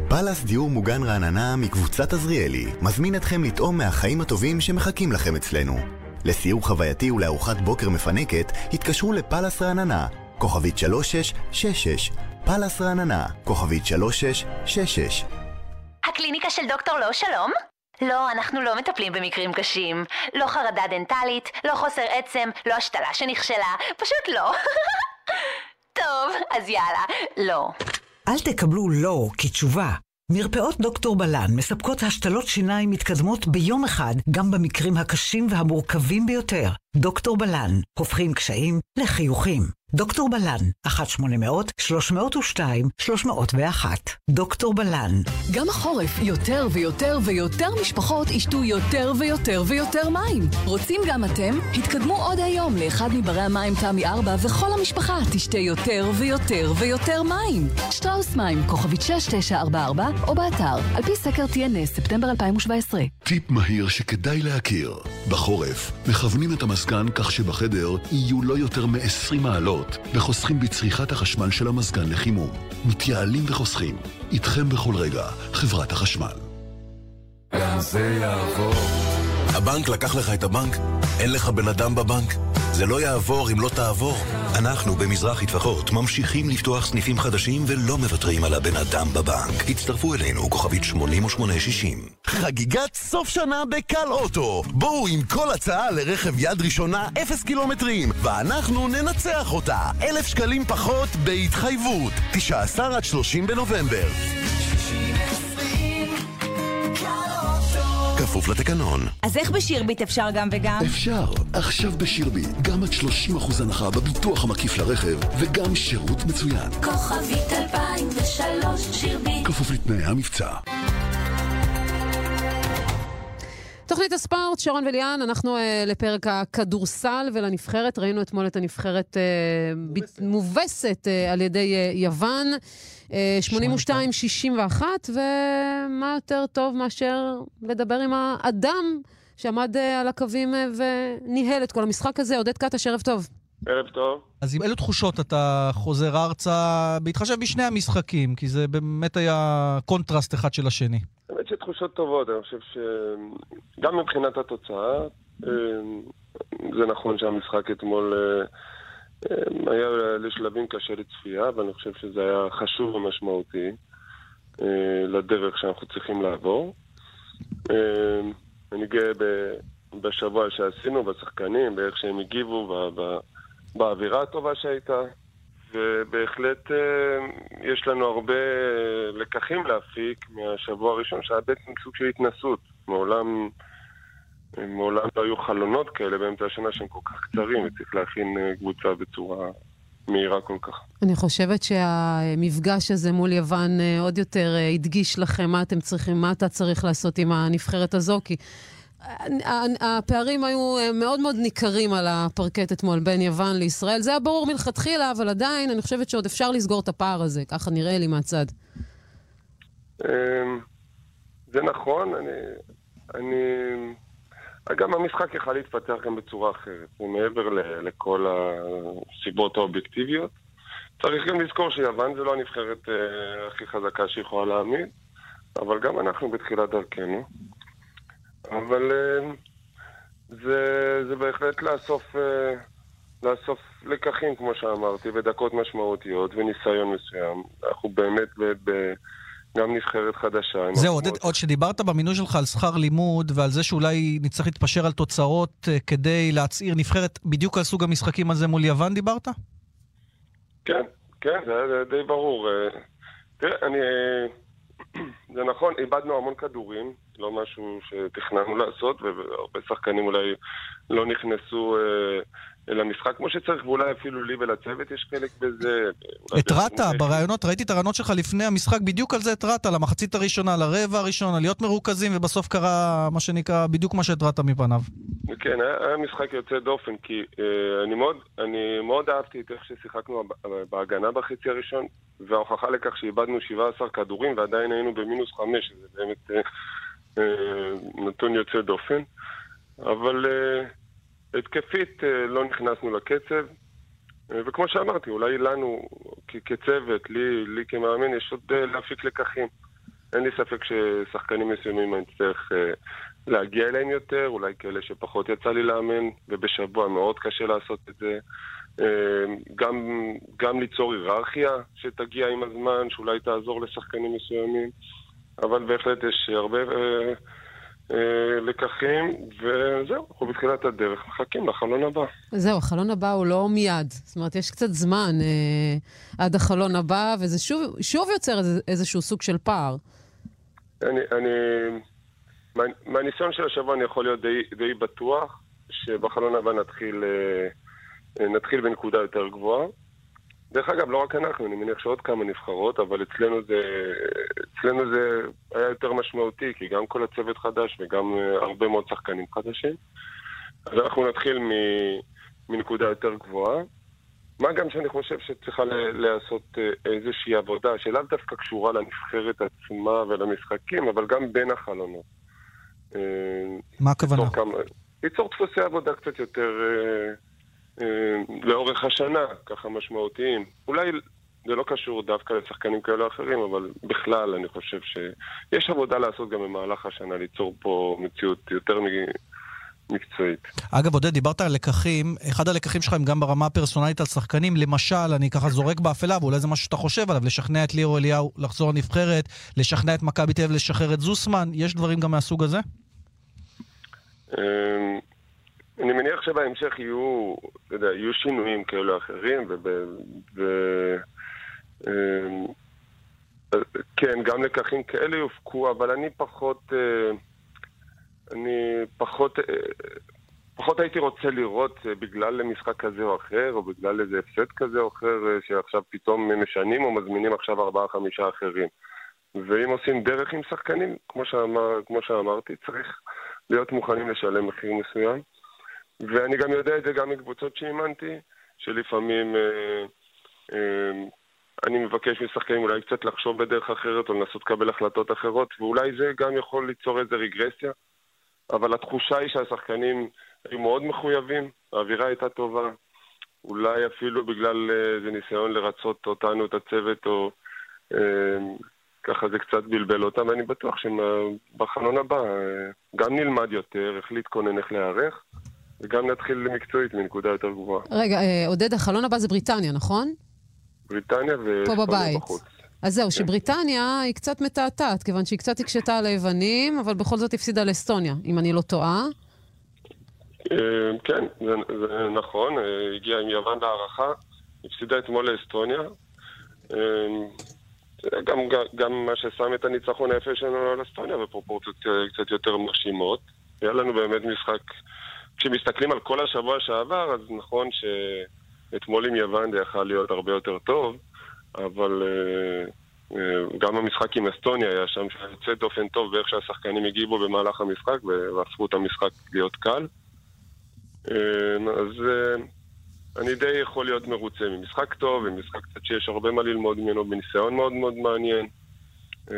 פאלאס דיור מוגן רעננה מקבוצת עזריאלי מזמין אתכם לטעום מהחיים הטובים שמחכים לכם אצלנו. לסיור חווייתי ולארוחת בוקר מפנקת, התקשרו לפאלאס רעננה, כוכבית 3666, פאלאס רעננה, כוכבית 3666. הקליניקה של דוקטור לא שלום? לא, אנחנו לא מטפלים במקרים קשים. לא חרדה דנטלית, לא חוסר עצם, לא השתלה שנכשלה, פשוט לא. טוב, אז יאללה, לא. אל תקבלו לא כתשובה. מרפאות דוקטור בלן מספקות השתלות שיניים מתקדמות ביום אחד, גם במקרים הקשים והמורכבים ביותר. דוקטור בלן, הופכים קשיים לחיוכים. דוקטור בלן, 1-800-302-301. דוקטור בלן. גם החורף יותר ויותר ויותר משפחות ישתו יותר ויותר ויותר מים. רוצים גם אתם? התקדמו עוד היום לאחד מברי המים תמי 4 וכל המשפחה תשתה יותר ויותר ויותר מים. שטראוס מים, כוכבית 6944 או באתר, על פי סקר TNS, ספטמבר 2017. טיפ מהיר שכדאי להכיר. בחורף, מכוונים את המזגן כך שבחדר יהיו לא יותר מ-20 מעלות, וחוסכים בצריכת החשמל של המזגן לחימום. מתייעלים וחוסכים. איתכם בכל רגע, חברת החשמל. גם זה יעבור. הבנק לקח לך את הבנק? אין לך בן אדם בבנק? זה לא יעבור אם לא תעבור. אנחנו במזרחי טפחות ממשיכים לפתוח סניפים חדשים ולא מוותרים על הבן אדם בבנק. הצטרפו אלינו, כוכבית 8860. חגיגת סוף שנה בקל אוטו. בואו עם כל הצעה לרכב יד ראשונה אפס קילומטרים, ואנחנו ננצח אותה. אלף שקלים פחות בהתחייבות. 19 עד 30 בנובמבר. בכפוף לתקנון. אז איך בשירביט אפשר גם וגם? אפשר. עכשיו בשירביט, גם עד 30% הנחה בביטוח המקיף לרכב, וגם שירות מצוין. כוכבית 2003 שירביט. כפוף לתנאי המבצע. תוכנית הספורט, שרון וליאן, אנחנו uh, לפרק הכדורסל ולנבחרת. ראינו אתמול את הנבחרת uh, ב- מובסת uh, על ידי uh, יוון, 82-61, ומה יותר טוב מאשר לדבר עם האדם שעמד uh, על הקווים uh, וניהל את כל המשחק הזה. עודד קטש, ערב טוב. ערב טוב. אז עם אילו תחושות אתה חוזר ארצה, בהתחשב בשני המשחקים? כי זה באמת היה קונטרסט אחד של השני. האמת שתחושות טובות, אני חושב שגם מבחינת התוצאה, אה, זה נכון שהמשחק אתמול אה, אה, היה לשלבים קשה לצפייה, ואני חושב שזה היה חשוב ומשמעותי לדרך שאנחנו צריכים לעבור. אני גאה בשבוע שעשינו, בשחקנים, באיך שהם הגיבו, באווירה הטובה שהייתה. ובהחלט אה, יש לנו הרבה לקחים להפיק מהשבוע הראשון, שהיה בעצם סוג של התנסות. מעולם, מעולם לא היו חלונות כאלה באמצע השנה שהם כל כך קצרים, וצריך להכין אה, קבוצה בצורה מהירה כל כך. אני חושבת שהמפגש הזה מול יוון אה, עוד יותר הדגיש לכם מה אתם צריכים, מה אתה צריך לעשות עם הנבחרת הזו, כי הפערים היו אה, מאוד מאוד ניכרים על הפרקט אתמול בין יוון לישראל. זה היה ברור מלכתחילה, אבל עדיין אני חושבת שעוד אפשר לסגור את הפער הזה, ככה נראה לי מהצד. אמ, זה נכון, אני... אני... גם המשחק יכל להתפתח גם בצורה אחרת, מעבר לכל הסיבות האובייקטיביות. צריך גם לזכור שיוון זה לא הנבחרת אה, הכי חזקה שיכולה להעמיד, אבל גם אנחנו בתחילת דרכנו. אבל אה, זה, זה בהחלט לאסוף, אה, לאסוף לקחים, כמו שאמרתי, בדקות משמעותיות וניסיון מסוים. אנחנו באמת ב... ב גם נבחרת חדשה. זהו, עודד, עוד שדיברת במינוי שלך על שכר לימוד ועל זה שאולי נצטרך להתפשר על תוצאות uh, כדי להצעיר נבחרת, בדיוק על סוג המשחקים הזה מול יוון דיברת? כן, כן, זה היה די ברור. תראה, אני... זה נכון, איבדנו המון כדורים, לא משהו שתכננו לעשות, והרבה שחקנים אולי לא נכנסו אה, למשחק כמו שצריך, ואולי אפילו לי ולצוות יש חלק בזה. התרעת בראיונות, ראיתי את הרעיונות שלך לפני המשחק, בדיוק על זה התרעת, על המחצית הראשונה, לרבע הראשון, על להיות מרוכזים, ובסוף קרה מה שנקרא, בדיוק מה שהתרעת מפניו. כן, היה, משחק יוצא דופן, כי אה, אני, מאוד, אני מאוד אהבתי את איך ששיחקנו בהגנה בחצי הראשון, וההוכחה לכך שאיבדנו 17 כדורים ועדיין היינו במינוס 5, זה באמת... אה, אה, נתון יוצא דופן, אבל אה, התקפית אה, לא נכנסנו לקצב, וכמו שאמרתי, אולי לנו כצוות, לי, לי כמאמן, יש עוד להפיק לקחים. אין לי ספק ששחקנים מסוימים אני צריך להגיע אליהם יותר, אולי כאלה שפחות יצא לי לאמן, ובשבוע מאוד קשה לעשות את זה. גם, גם ליצור היררכיה שתגיע עם הזמן, שאולי תעזור לשחקנים מסוימים. אבל בהחלט יש הרבה אה, אה, לקחים, וזהו, אנחנו בתחילת הדרך, מחכים לחלון הבא. זהו, החלון הבא הוא לא מיד. זאת אומרת, יש קצת זמן אה, עד החלון הבא, וזה שוב, שוב יוצר איזה, איזשהו סוג של פער. אני, אני, מה, מהניסיון של השבוע אני יכול להיות די, די בטוח שבחלון הבא נתחיל, אה, אה נתחיל בנקודה יותר גבוהה. דרך אגב, לא רק אנחנו, אני מניח שעוד כמה נבחרות, אבל אצלנו זה, אצלנו זה היה יותר משמעותי, כי גם כל הצוות חדש וגם אה, הרבה מאוד שחקנים חדשים. אז אנחנו נתחיל מ, מנקודה יותר גבוהה. מה גם שאני חושב שצריכה להיעשות אה, איזושהי עבודה שלאו דווקא קשורה לנבחרת עצמה ולמשחקים, אבל גם בין החלונות. אה, מה הכוונה? ליצור דפוסי עבודה קצת יותר... אה, לאורך השנה, ככה משמעותיים. אולי זה לא קשור דווקא לשחקנים כאלה או אחרים, אבל בכלל אני חושב שיש עבודה לעשות גם במהלך השנה, ליצור פה מציאות יותר מקצועית. אגב, עודד, דיברת על לקחים. אחד הלקחים שלך הם גם ברמה הפרסונלית על שחקנים. למשל, אני ככה זורק באפלה, ואולי זה משהו שאתה חושב עליו, לשכנע את ליאור אליהו לחזור לנבחרת, לשכנע את מכבי תל אביב לשחרר את זוסמן. יש דברים גם מהסוג הזה? אני מניח שבהמשך יהיו, אתה יודע, יהיו שינויים כאלו או אחרים, וב... ו... אמ, כן, גם לקחים כאלה יופקו, אבל אני פחות... אה, אני פחות, אה, פחות הייתי רוצה לראות אה, בגלל משחק כזה או אחר, או בגלל איזה הפסד כזה או אחר, שעכשיו פתאום משנים או מזמינים עכשיו ארבעה-חמישה אחרים. ואם עושים דרך עם שחקנים, כמו, שאמר, כמו שאמרתי, צריך להיות מוכנים לשלם מחיר מסוים. ואני גם יודע את זה גם מקבוצות שאימנתי, שלפעמים אה, אה, אני מבקש משחקנים אולי קצת לחשוב בדרך אחרת או לנסות לקבל החלטות אחרות, ואולי זה גם יכול ליצור איזה רגרסיה. אבל התחושה היא שהשחקנים היו מאוד מחויבים, האווירה הייתה טובה. אולי אפילו בגלל אה, איזה ניסיון לרצות אותנו, את הצוות, או אה, ככה זה קצת בלבל אותם, ואני בטוח שבחלון הבא אה, גם נלמד יותר, איך להתכונן, איך להיערך, וגם נתחיל מקצועית מנקודה יותר גבוהה. רגע, אה, עודד, החלון הבא זה בריטניה, נכון? בריטניה פה וספרד בבית. בחוץ. אז זהו, שבריטניה היא קצת מתעתעת, כיוון שהיא קצת הקשתה על היוונים, אבל בכל זאת הפסידה לאסטוניה, אם אני לא טועה. אה, כן, זה, זה נכון, אה, הגיעה עם יוון להערכה, הפסידה אתמול לאסטוניה. גם, גם, מה ששם את הניצחון היפה שלנו על אסטוניה בפרופורציות קצת יותר מרשימות. היה לנו באמת משחק, כשמסתכלים על כל השבוע שעבר, אז נכון שאתמול עם יוון זה יכול להיות הרבה יותר טוב, אבל אה, אה, גם המשחק עם אסטוניה היה שם יוצא דופן טוב באיך שהשחקנים הגיבו במהלך המשחק והפכו את המשחק להיות קל. אה, אז אני די יכול להיות מרוצה ממשחק טוב, ממשחק קצת שיש הרבה מה ללמוד ממנו, בניסיון מאוד מאוד מעניין. אה,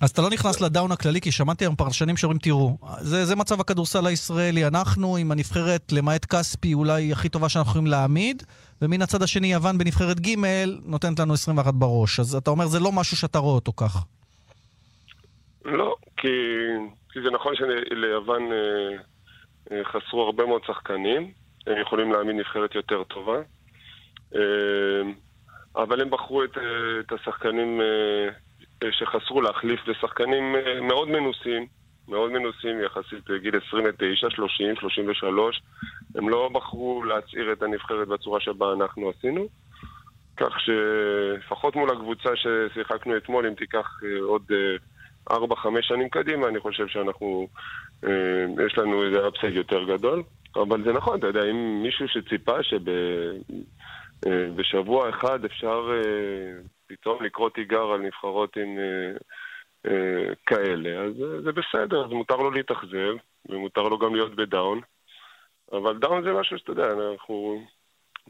אז אתה לא נכנס לדאון הכללי, כי שמעתי היום פרשנים שאומרים, תראו, זה, זה מצב הכדורסל הישראלי, אנחנו עם הנבחרת, למעט כספי, אולי הכי טובה שאנחנו יכולים להעמיד, ומן הצד השני, יוון בנבחרת ג' נותנת לנו 21 בראש. אז אתה אומר, זה לא משהו שאתה רואה אותו כך. לא, כי, כי זה נכון שליוון אה, אה, חסרו הרבה מאוד שחקנים, הם יכולים להעמיד נבחרת יותר טובה, אה, אבל הם בחרו את, אה, את השחקנים אה, שחסרו להחליף לשחקנים אה, מאוד מנוסים, מאוד מנוסים יחסית לגיל 29, 30, 33. הם לא בחרו להצעיר את הנבחרת בצורה שבה אנחנו עשינו. כך שלפחות מול הקבוצה ששיחקנו אתמול, אם תיקח אה, עוד אה, 4-5 שנים קדימה, אני חושב שאנחנו, אה, יש לנו איזה upside יותר גדול. אבל זה נכון, אתה יודע, אם מישהו שציפה שבשבוע אחד אפשר אה, פתאום לקרוא תיגר על נבחרות עם אה, אה, כאלה, אז אה, זה בסדר, אז מותר לו להתאכזב, ומותר לו גם להיות ב down. אבל down זה משהו שאתה יודע, אנחנו,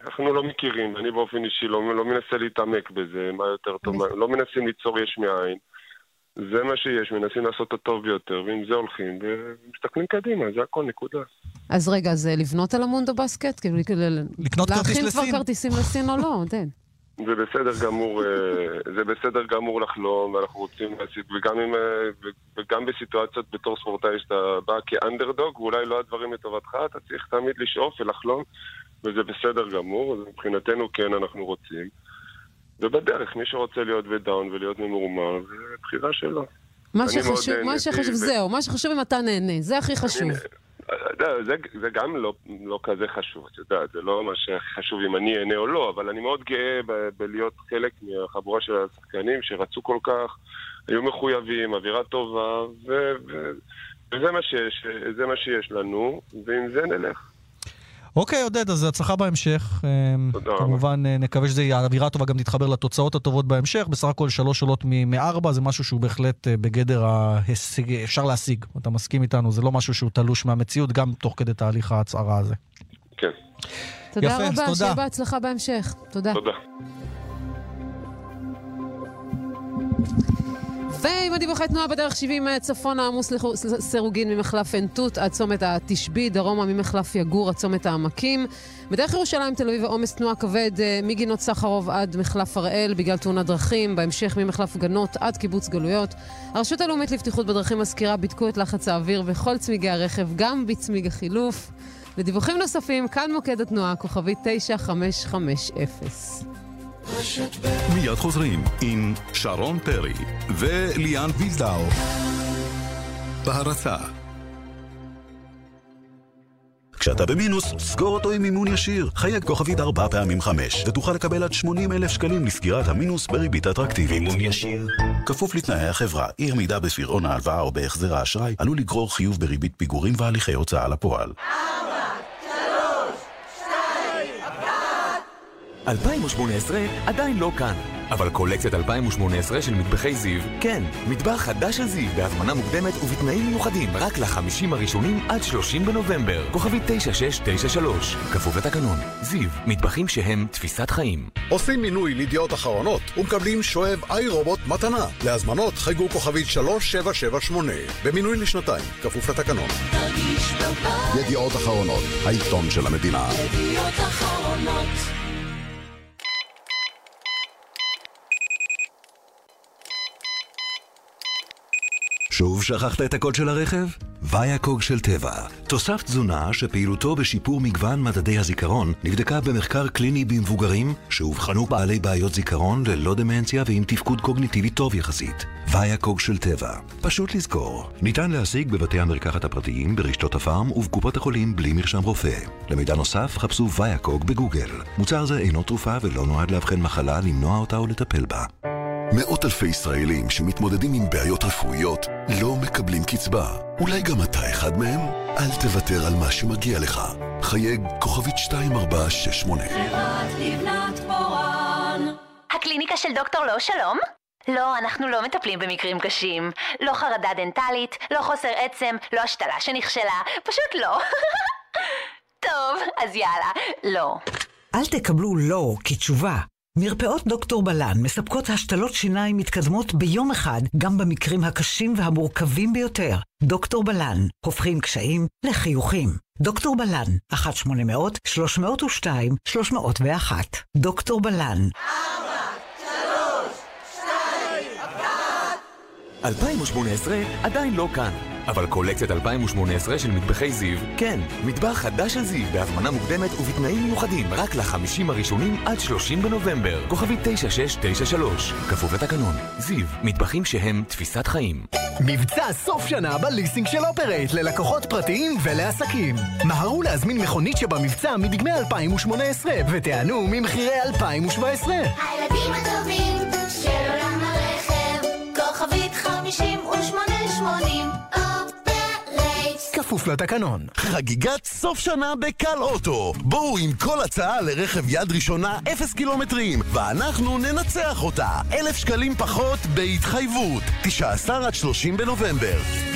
אנחנו לא מכירים, אני באופן אישי לא, לא מנסה להתעמק בזה, מה יותר טוב, מה, לא מנסים ליצור יש מאין. זה מה שיש, מנסים לעשות את הטוב ביותר, ועם זה הולכים, ומסתכלים קדימה, זה הכל, נקודה. אז רגע, זה לבנות על המונדו בסקט? כאילו, לקנות כרטיס להכין לסין. כבר כרטיסים לסין או לא, עודד? זה בסדר גמור, אה, זה בסדר גמור לחלום, ואנחנו רוצים להשיג, וגם, עם, אה, וגם בסיטואציות בתור ספורטאי שאתה בא כאנדרדוג, ואולי לא הדברים לטובתך, אתה צריך תמיד לשאוף ולחלום, וזה בסדר גמור, אז מבחינתנו כן אנחנו רוצים. ובדרך, מי שרוצה להיות בדאון ולהיות ממורמר, זה בחירה שלו. מה שחשוב, מה שחשוב, ו- זהו, מה שחשוב אם אתה נהנה, זה הכי חשוב. זה, זה גם לא, לא כזה חשוב, את יודעת, זה לא מה שחשוב אם אני אהנה או לא, אבל אני מאוד גאה ב- בלהיות חלק מהחבורה של השחקנים שרצו כל כך, היו מחויבים, אווירה טובה, ו, ו, וזה מה שיש, מה שיש לנו, ועם זה נלך. אוקיי, עודד, אז הצלחה בהמשך. אמ, תודה רבה. כמובן, אה, נקווה שזה יהיה אווירה טובה, גם תתחבר לתוצאות הטובות בהמשך. בסך הכל שלוש עולות מ- מארבע, זה משהו שהוא בהחלט אה, בגדר ההישג, אפשר להשיג. אתה מסכים איתנו, זה לא משהו שהוא תלוש מהמציאות, גם תוך כדי תהליך ההצהרה הזה. כן. תודה יפה, רבה, תודה. שיהיה בהצלחה בהמשך. תודה. תודה. ועם הדיווחי תנועה בדרך 70 צפונה עמוס לסירוגין ממחלף עין תות עד צומת התשבי, דרומה ממחלף יגור עד צומת העמקים. בדרך ירושלים תל אביב העומס תנועה כבד אה, מגינות סחרוב עד מחלף הראל בגלל תאונת דרכים, בהמשך ממחלף גנות עד קיבוץ גלויות. הרשות הלאומית לבטיחות בדרכים מזכירה בדקו את לחץ האוויר וכל צמיגי הרכב, גם בצמיג החילוף. לדיווחים נוספים, כאן מוקד התנועה, כוכבית 9550. מיד חוזרים עם שרון פרי וליאן וילדאו. בהרצה כשאתה במינוס, סגור אותו עם מימון ישיר. חייג כוכבית ארבע פעמים חמש, ותוכל לקבל עד 80 אלף שקלים לסגירת המינוס בריבית אטרקטיבית. מימון ישיר. כפוף לתנאי החברה, אי עמידה בפירעון ההלוואה או בהחזר האשראי, עלול לגרור חיוב בריבית פיגורים והליכי הוצאה לפועל. 2018 עדיין לא כאן, אבל קולקציית 2018 של מטבחי זיו, כן, מטבח חדש של זיו בהזמנה מוקדמת ובתנאים מיוחדים רק לחמישים הראשונים עד 30 בנובמבר. כוכבי 9693, כפוף לתקנון. זיו, מטבחים שהם תפיסת חיים. עושים מינוי לידיעות אחרונות ומקבלים שואב איי רובוט מתנה. להזמנות חייגו כוכבית 3778, במינוי לשנתיים, כפוף לתקנון. ידיעות אחרונות, העיתון של המדינה. ידיעות אחרונות שוב שכחת את הקוד של הרכב? ויאקוג של טבע. תוסף תזונה שפעילותו בשיפור מגוון מדדי הזיכרון נבדקה במחקר קליני במבוגרים שאובחנו בעלי בעיות זיכרון ללא דמנציה ועם תפקוד קוגניטיבי טוב יחסית. ויאקוג של טבע. פשוט לזכור. ניתן להשיג בבתי המרקחת הפרטיים, ברשתות הפארם ובקופות החולים בלי מרשם רופא. למידע נוסף חפשו ויאקוג בגוגל. מוצר זה אינו תרופה ולא נועד לאבחן מחלה, למנוע אותה או לטפל בה. מאות אלפי ישראלים שמתמודדים עם בעיות רפואיות לא מקבלים קצבה. אולי גם אתה אחד מהם? אל תוותר על מה שמגיע לך. חייג כוכבית 2468. חברת לבנת פורן הקליניקה של דוקטור לא שלום? לא, אנחנו לא מטפלים במקרים קשים. לא חרדה דנטלית, לא חוסר עצם, לא השתלה שנכשלה, פשוט לא. טוב, אז יאללה, לא. אל תקבלו לא כתשובה. מרפאות דוקטור בלן מספקות השתלות שיניים מתקדמות ביום אחד, גם במקרים הקשים והמורכבים ביותר. דוקטור בלן, הופכים קשיים לחיוכים. דוקטור בלן, 1-800-302-301. דוקטור בלן. 2018 עדיין לא כאן, אבל קולקציית 2018 של מטבחי זיו, כן, מטבח חדש של זיו בהזמנה מוקדמת ובתנאים מיוחדים רק לחמישים הראשונים עד 30 בנובמבר. כוכבי 9693, כפוף לתקנון. זיו, מטבחים שהם תפיסת חיים. מבצע סוף שנה בליסינג של אופרייט ללקוחות פרטיים ולעסקים. מהרו להזמין מכונית שבמבצע מדגמי 2018 ותיענו ממחירי 2017. הילדים הטובים של עולם הרכב כוכבית חמישים ושמונה שמונים אופרייט כפוף לתקנון. חגיגת סוף שנה בקל אוטו. בואו עם כל הצעה לרכב יד ראשונה אפס קילומטרים, ואנחנו ננצח אותה. אלף שקלים פחות בהתחייבות. 19 עד 30 בנובמבר.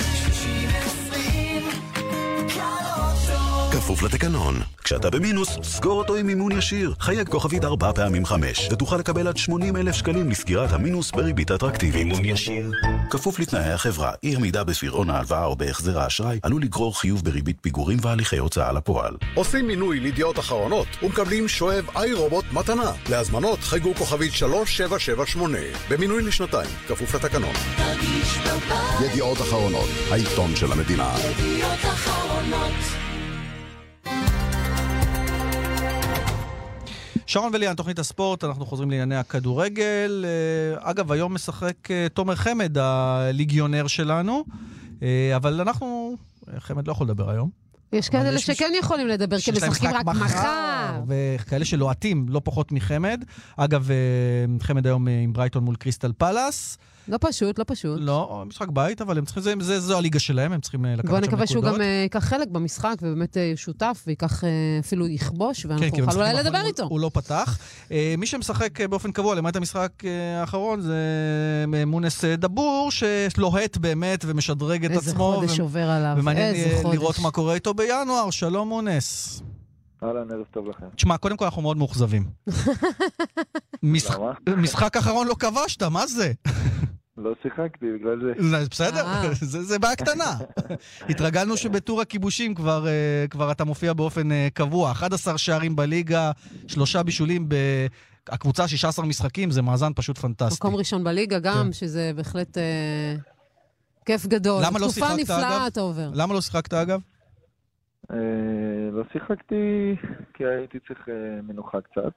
כפוף לתקנון. כשאתה במינוס, סגור אותו עם מימון ישיר. חייג כוכבית ארבע פעמים חמש, ותוכל לקבל עד 80 אלף שקלים לסגירת המינוס בריבית אטרקטיבית. מימון ישיר. כפוף לתנאי החברה, אי עמידה בפירעון ההלוואה או בהחזר האשראי, עלול לגרור חיוב בריבית פיגורים והליכי הוצאה לפועל. עושים מינוי לידיעות אחרונות ומקבלים שואב איי רובוט מתנה. להזמנות חייגו כוכבית 3778, במינוי לשנתיים, כפוף לתקנון. ידיעות אחרונות, העיתון של המדינה. ידיעות אחרונות שרון וליאן, תוכנית הספורט, אנחנו חוזרים לענייני הכדורגל. אה, אגב, היום משחק אה, תומר חמד, הליגיונר שלנו, אה, אבל אנחנו, חמד לא יכול לדבר היום. יש כאלה שכן יכולים לדבר, כי משחקים משחק רק מחר. וכאלה שלוהטים לא פחות מחמד. אגב, חמד היום עם ברייטון מול קריסטל פלאס. לא פשוט, לא פשוט. לא, משחק בית, אבל הם צריכים, זה, זה, זו הליגה שלהם, הם צריכים אה, לקחת שם בוא נקודות. נקווה שהוא גם אה, ייקח חלק במשחק, ובאמת אה, שותף, וייקח, אה, אפילו יכבוש, ואנחנו כן, נוכל אולי לדבר איתו. הוא, הוא לא פתח. אה, מי שמשחק באופן קבוע, למעט המשחק אה, האחרון, זה מונס דבור, שלוהט באמת ומשדרג את איזה עצמו. חודש עובר עליו, ומעניין איזה חודש. לראות מה קורה איתו בינואר. שלום מונס. אהלן, ערב טוב לכם. תשמע, קודם כל אנחנו מאוד מאוכזבים. משחק אחרון לא כבשת, מה זה? לא שיחקתי בגלל זה. בסדר, זה זה בעיה קטנה. התרגלנו שבטור הכיבושים כבר, אה, כבר אתה מופיע באופן אה, קבוע. 11 שערים בליגה, שלושה בישולים הקבוצה 16 משחקים, זה מאזן פשוט פנטסטי. מקום ראשון בליגה גם, שזה בהחלט אה, כיף גדול. למה לא תקופה שיחקת, נפלאה אגב? אתה עובר. למה לא שיחקת, אגב? אה, לא שיחקתי כי הייתי צריך אה, מנוחה קצת,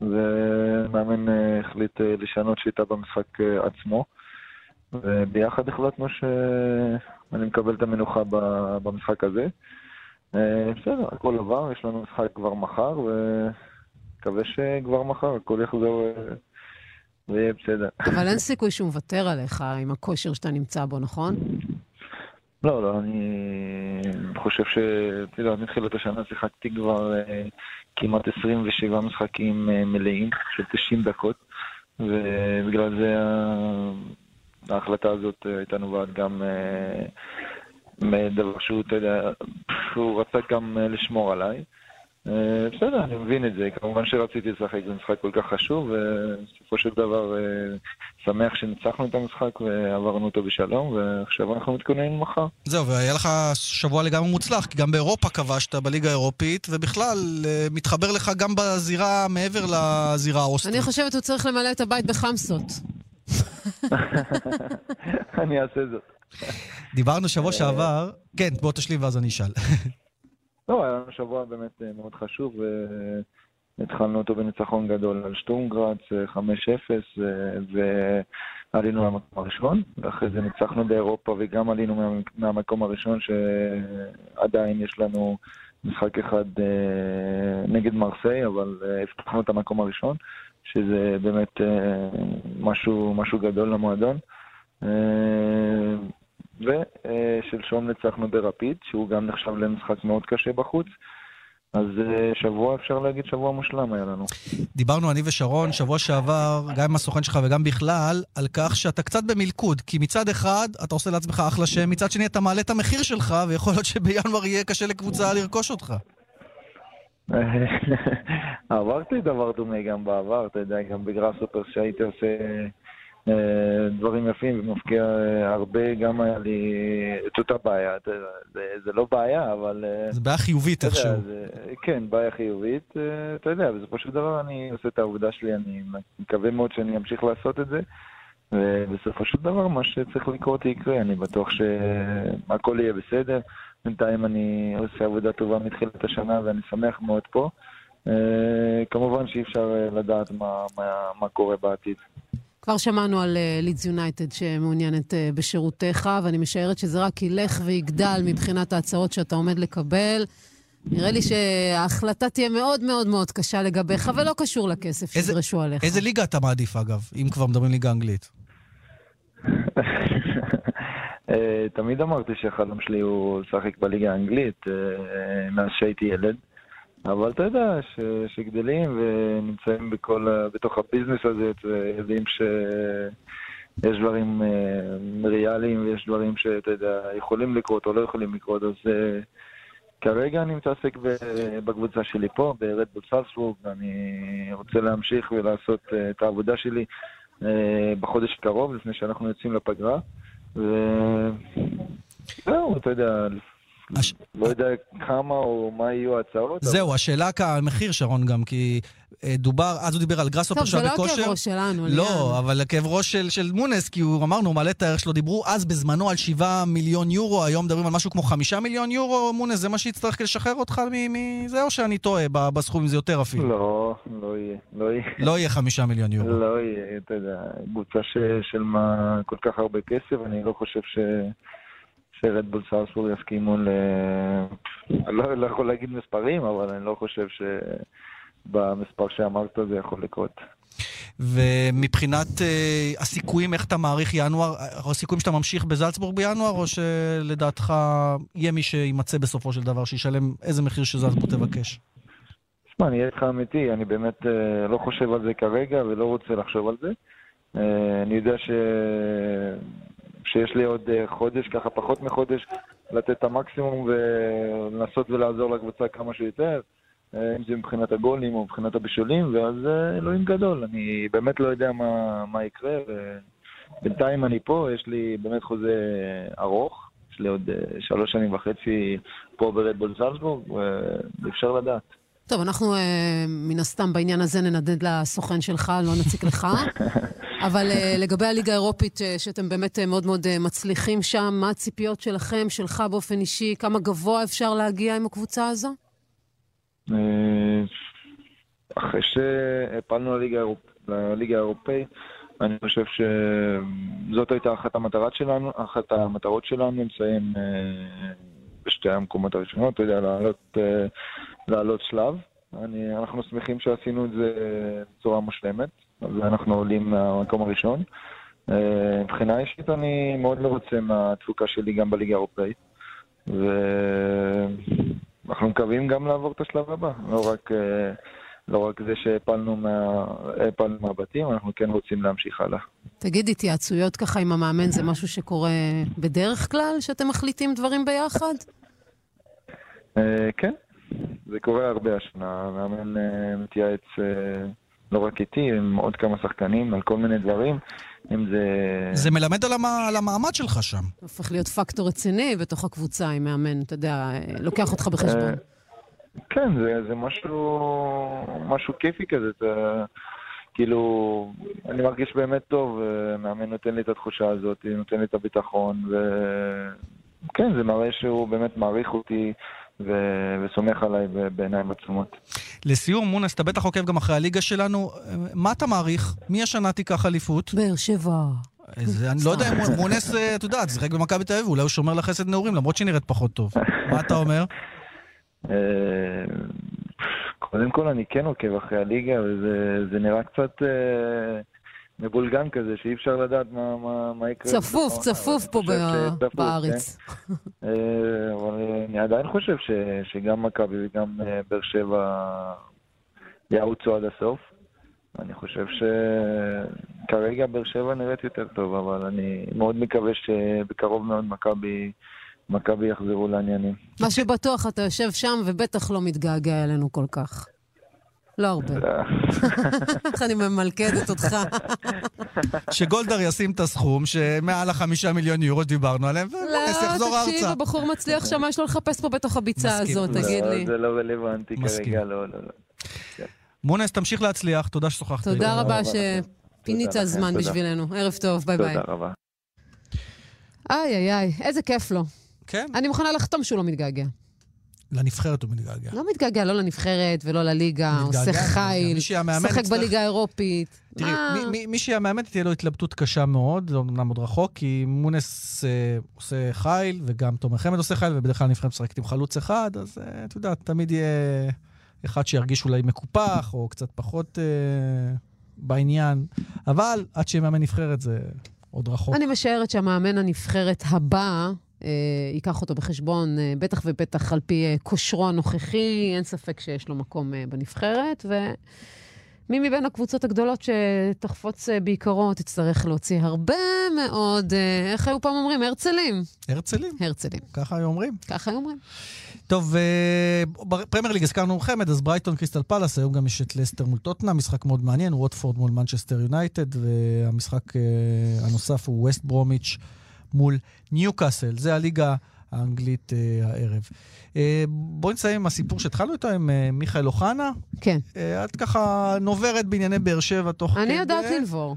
ומאמן אה, החליט אה, לשנות שיטה במשחק אה, עצמו, וביחד החלטנו שאני מקבל את המנוחה במשחק הזה. אה, בסדר, הכל עבר, יש לנו משחק כבר מחר, ומקווה שכבר מחר הכל יחזור אה, ויהיה בסדר. אבל אין סיכוי שהוא מוותר עליך עם הכושר שאתה נמצא בו, נכון? לא, לא, אני חושב ש... אתה יודע, מתחילת השנה שיחקתי כבר אה, כמעט 27 משחקים אה, מלאים של 90 דקות, ובגלל זה ההחלטה הזאת אה, הייתה נובעת גם אה, מדבר שהוא, אתה יודע, הוא רצה גם אה, לשמור עליי. בסדר, אני מבין את זה. כמובן שרציתי לשחק, זה משחק כל כך חשוב, ובסופו של דבר שמח שניצחנו את המשחק ועברנו אותו בשלום, ועכשיו אנחנו מתכוננים מחר. זהו, והיה לך שבוע לגמרי מוצלח, כי גם באירופה כבשת, בליגה האירופית, ובכלל, מתחבר לך גם בזירה מעבר לזירה האוסטרית. אני חושבת שהוא צריך למלא את הבית בחמסות. אני אעשה זאת. דיברנו שבוע שעבר, כן, בוא תשלים ואז אני אשאל. לא, היה לנו שבוע באמת אה, מאוד חשוב, והתחלנו אותו בניצחון גדול על שטורמגרץ, אה, 5-0, אה, ועלינו למקום הראשון, ואחרי זה ניצחנו באירופה וגם עלינו מה- מהמקום הראשון, שעדיין יש לנו משחק אחד אה, נגד מרסיי, אבל אה, הבטחנו את המקום הראשון, שזה באמת אה, משהו, משהו גדול למועדון. אה, ושלשום ניצחנו ברפיד, שהוא גם נחשב למשחק מאוד קשה בחוץ. אז אה, שבוע, אפשר להגיד, שבוע מושלם היה לנו. דיברנו אני ושרון שבוע שעבר, גם עם הסוכן שלך וגם בכלל, על כך שאתה קצת במלכוד. כי מצד אחד, אתה עושה לעצמך אחלה שם, מצד שני אתה מעלה את המחיר שלך, ויכול להיות שבינואר יהיה קשה לקבוצה לרכוש אותך. עברתי דבר דומה גם בעבר, אתה יודע, גם בגראסופר שהייתי עושה אה, דברים יפים ומפקיע אה, הרבה, גם היה לי את אותה בעיה. זה, זה לא בעיה, אבל... אה, זה בעיה חיובית איכשהו. זה, כן, בעיה חיובית, אה, אתה יודע, בסופו של דבר אני עושה את העבודה שלי, אני מקווה מאוד שאני אמשיך לעשות את זה, ובסופו של דבר מה שצריך לקרות יקרה, אני בטוח שהכל יהיה בסדר. בינתיים אני עושה עבודה טובה מתחילת השנה ואני שמח מאוד פה. אה, כמובן שאי אפשר אה, לדעת מה, מה, מה קורה בעתיד. כבר שמענו על לידס יונייטד שמעוניינת אה, בשירותיך, ואני משערת שזה רק ילך ויגדל מבחינת ההצעות שאתה עומד לקבל. נראה לי שההחלטה תהיה מאוד מאוד מאוד קשה לגביך, ולא קשור לכסף שידרשו עליך. איזה ליגה אתה מעדיף, אגב, אם כבר מדברים ליגה אנגלית? אה, תמיד אמרתי שהחלום שלי הוא לשחק בליגה האנגלית אה, מאז שהייתי ילד. אבל אתה יודע, ש, שגדלים ונמצאים בכל, בתוך הביזנס הזה, ויודעים שיש דברים אה, ריאליים ויש דברים שאתה יודע, יכולים לקרות או לא יכולים לקרות, אז כרגע אני מתעסק בקבוצה שלי פה, ברדבול סלסבורג, אני רוצה להמשיך ולעשות את העבודה שלי בחודש הקרוב, לפני שאנחנו יוצאים לפגרה. וזהו, אתה יודע, לא יודע כמה או מה יהיו ההצעות. זהו, השאלה כמחיר, שרון, גם, כי אה, דובר, אז הוא דיבר על גראסופר טוב, זה שהיה לא בכושר. הכאב ראש שלנו, ליאן. לא, אבל הכאב ראש של, של מונס, כי הוא, אמרנו, הוא מעלה את הערך שלו. דיברו אז בזמנו על 7 מיליון יורו, היום מדברים על משהו כמו 5 מיליון יורו, מונס, זה מה שיצטרך כדי לשחרר אותך מזה, או שאני טועה ב- בסכומים, זה יותר אפילו? לא, לא יהיה, לא יהיה. לא יהיה 5 מיליון יורו. לא יהיה, אתה יודע, קבוצה של מה כל כך הרבה כסף, אני לא חושב ש... שרדבול סארסבורג יסכימו ל... אני לא, לא יכול להגיד מספרים, אבל אני לא חושב שבמספר שאמרת זה יכול לקרות. ומבחינת אה, הסיכויים, איך אתה מעריך ינואר, אה, הסיכויים שאתה ממשיך בזלצבורג בינואר, או שלדעתך יהיה מי שימצא בסופו של דבר, שישלם איזה מחיר שזלצבורג תבקש? תשמע, אני אהיה איתך אמיתי, אני באמת אה, לא חושב על זה כרגע ולא רוצה לחשוב על זה. אה, אני יודע ש... שיש לי עוד אה, חודש, ככה פחות מחודש, לתת את המקסימום ולנסות ולעזור לקבוצה כמה שיותר, אה, אם זה מבחינת הגולים או מבחינת הבישולים, ואז אה, אלוהים גדול. אני באמת לא יודע מה, מה יקרה, ובינתיים אני פה, יש לי באמת חוזה ארוך, יש לי עוד שלוש שנים וחצי פה ברדבול זלצבורג, ואפשר לדעת. טוב, אנחנו מן הסתם בעניין הזה ננדנד לסוכן שלך, לא נציק לך. אבל אה, לגבי הליגה האירופית, אה, שאתם באמת אה, מאוד מאוד מצליחים שם, מה הציפיות שלכם, שלך באופן אישי, כמה גבוה אפשר להגיע עם הקבוצה הזו? אחרי שהפלנו לליגה האירופ- לליגה האירופאית, אני חושב שזאת הייתה אחת המטרות שלנו, אחת המטרות שלנו, בש- בשתי המקומות הראשונות, אתה יודע, לעלות שלב. אני, אנחנו שמחים שעשינו את זה בצורה מושלמת, ואנחנו עולים מהמקום הראשון. אה, מבחינה אישית אני מאוד מרוצה מהתפוקה שלי גם בליגה האירופאית, ואנחנו מקווים גם לעבור את השלב הבא, לא רק, אה, לא רק זה שהפלנו מה, מהבתים, אנחנו כן רוצים להמשיך הלאה. תגיד, התייעצויות ככה עם המאמן זה משהו שקורה בדרך כלל, שאתם מחליטים דברים ביחד? אה, כן, זה קורה הרבה השנה. המאמן מתייעץ לא רק איתי, עם עוד כמה שחקנים, על כל מיני דברים. אם זה... זה מלמד על, המ... על המעמד שלך שם. הופך להיות פקטור רציני בתוך הקבוצה עם מאמן, אתה יודע, לוקח אותך בחשבון. אה, כן, זה, זה משהו, משהו כיפי כזה. אתה, כאילו, אני מרגיש באמת טוב, מאמן נותן לי את התחושה הזאת, נותן לי את הביטחון, וכן, זה מראה שהוא באמת מעריך אותי. ו- וסומך עליי בעיניים עצומות. לסיום, מונס, אתה בטח עוקב גם אחרי הליגה שלנו. מה אתה מעריך? מי השנה תיקח אליפות? באר שבע. זה, אני לא יודע אם מונס, אה, אתה יודע, שיחק במכבי תל אביב, אולי הוא שומר לחסד נעורים, למרות שהיא נראית פחות טוב. מה אתה אומר? אה, קודם כל אני כן עוקב אחרי הליגה, וזה נראה קצת אה, מבולגן כזה, שאי אפשר לדעת מה, מה, מה יקרה. צפוף, צפוף פה ב- בארץ. כן. אבל אני עדיין חושב ש, שגם מכבי וגם אה, באר שבע יעוצו עד הסוף. אני חושב שכרגע באר שבע נראית יותר טוב, אבל אני מאוד מקווה שבקרוב מאוד מכבי... מכבי יחזרו לעניינים. מה שבטוח, אתה יושב שם ובטח לא מתגעגע אלינו כל כך. לא הרבה. איך אני ממלכדת אותך. שגולדהר ישים את הסכום שמעל החמישה מיליון יורו שדיברנו עליהם, ומונס יחזור לא, תקשיב, ארצה. הבחור מצליח שם, יש לו לחפש פה בתוך הביצה. הזאת, תגיד לא, לי. זה לא רלוונטי. כרגע, לא, לא, לא. מונס, תמשיך להצליח, תודה ששוחחת. תודה. רבה שפינית זמן. בשבילנו. ערב טוב, ביי ביי. תודה רבה. איי, איי, איי, איזה כיף לו. כן. אני מוכנה לחתום שהוא לא מתגעגע. לנבחרת הוא מתגעגע. לא מתגעגע, לא לנבחרת ולא לליגה, מתגעגע, עושה. חיל, שהמאמן משחק בליגה האירופית. תראי? מי- מי- מי שיאמן תהיה לו התלבטות קשה מאוד, זה אמנם עוד רחוק, כי מונס אה, עושה חיל, וגם תומר חמד עושה חיל, ובדרך כלל הנבחרת משחקת עם חלוץ אחד, אז אה, את יודעת, תמיד יהיה אחד שירגיש אולי מקופח, או קצת פחות אה, בעניין, אבל עד שיהיה מאמן נבחרת זה עוד רחוק. אני משערת שהמאמן הנבחרת הבא ייקח אותו בחשבון, אה, בטח ובטח על פי אה, כושרו הנוכחי, אין ספק שיש לו מקום אה, בנבחרת, ומי מבין הקבוצות הגדולות שתחפוץ אה, בעיקרו תצטרך להוציא הרבה מאוד, אה, איך היו פעם אומרים? הרצלים. הרצלים. הרצלים. ככה היו אומרים. ככה היו אומרים. טוב, אה, בפרמייר ליג הזכרנו חמד, אז ברייטון קריסטל פלאס, היום גם יש את לסטר מול טוטנהאם, משחק מאוד מעניין, ווטפורד מול מנצ'סטר יונייטד, והמשחק אה, הנוסף הוא ווסט ברומיץ' מול ניוקאסל. זה הליגה האנגלית אה, הערב. אה, בואי נסיים עם הסיפור שהתחלנו איתו, עם אה, מיכאל אוחנה. כן. אה, את ככה נוברת בענייני באר שבע תוך כדי. אני יודעת לנבור.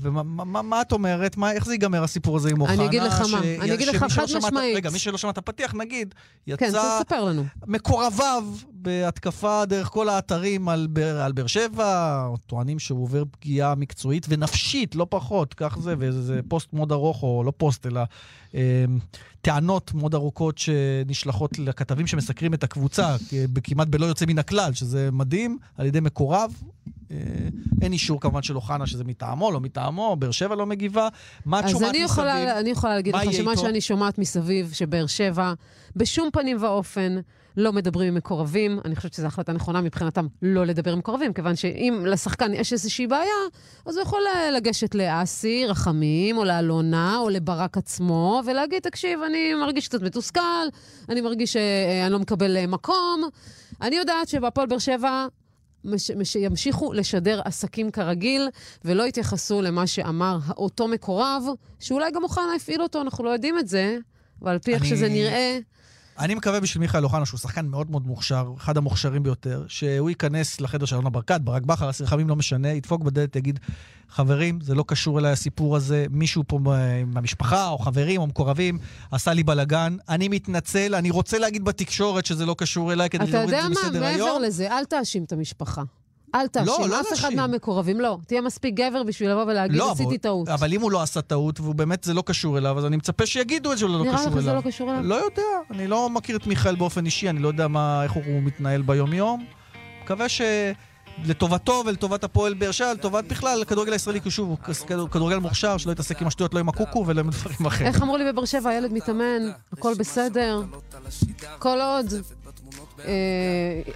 ומה מה, מה, מה את אומרת? מה, איך זה ייגמר הסיפור הזה עם אוחנה? אני אגיד לך מה, ש- אני אגיד לך חד משמעית. רגע, מי שלא שמע את הפתיח, נגיד, יצא... כן, תספר לנו. מקורביו בהתקפה דרך כל האתרים על, על באר שבע, טוענים שהוא עובר פגיעה מקצועית ונפשית, לא פחות, כך זה, וזה פוסט מאוד ארוך, או לא פוסט, אלא אה, טענות מאוד ארוכות שנשלחות לכתבים שמסקרים את הקבוצה, כמעט בלא יוצא מן הכלל, שזה מדהים, על ידי מקורב. אה, אין אישור כמובן של אוחנה שזה מטעמו, לא מטעמו, באר שבע לא מגיבה. מה את אז שומעת אני מסביב? יכולה, אני יכולה להגיד לך שמה איתו? שאני שומעת מסביב, שבאר שבע, בשום פנים ואופן לא מדברים עם מקורבים. אני חושבת שזו החלטה נכונה מבחינתם לא לדבר עם מקורבים, כיוון שאם לשחקן יש איזושהי בעיה, אז הוא יכול אה, לגשת לאסי, רחמים, או לאלונה, או לברק עצמו, ולהגיד, תקשיב, אני מרגיש קצת מתוסכל, אני מרגיש שאני לא מקבל אה, מקום. אני יודעת שבהפועל באר שבע מש, לשדר עסקים כרגיל, ולא יתייחסו למה שאמר אותו מקורב, שאולי גם אוחנה הפעיל אותו, אנחנו לא יודעים את זה, אבל על פי איך אני- שזה נראה... אני מקווה בשביל מיכאל אוחנה, שהוא שחקן מאוד מאוד מוכשר, אחד המוכשרים ביותר, שהוא ייכנס לחדר של אלונה ברקת, ברק בכר, אסיר חמים לא משנה, ידפוק בדלת, יגיד, חברים, זה לא קשור אליי הסיפור הזה, מישהו פה מהמשפחה, או חברים, או מקורבים, עשה לי בלאגן, אני מתנצל, אני רוצה להגיד בתקשורת שזה לא קשור אליי, כדי אתה להוריד יודע את זה מה, מסדר מעבר היום. לזה, אל תאשים את המשפחה. אל תאשים לא, לא אף אחד. מהמקורבים, לא. תהיה מספיק גבר בשביל לבוא ולהגיד, לא, עשיתי אבל- טעות. אבל אם הוא לא עשה טעות, והוא באמת, זה לא קשור אליו, אז אני מצפה שיגידו את זה לא נראה קשור לך אליו. שזה לא קשור אליו? לא יודע, אני לא מכיר את מיכאל באופן אישי, אני לא יודע מה, איך הוא מתנהל ביום-יום. מקווה שלטובתו ולטובת הפועל באר שבע, לטובת בכלל הכדורגל הישראלי, כי שוב, הוא כדורגל מוכשר, שלא יתעסק עם השטויות, לא עם הקוקו ולא עם דברים אחרים. איך אמרו לי בבאר שבע, הילד מתאמן, הכל בסדר. כל עוד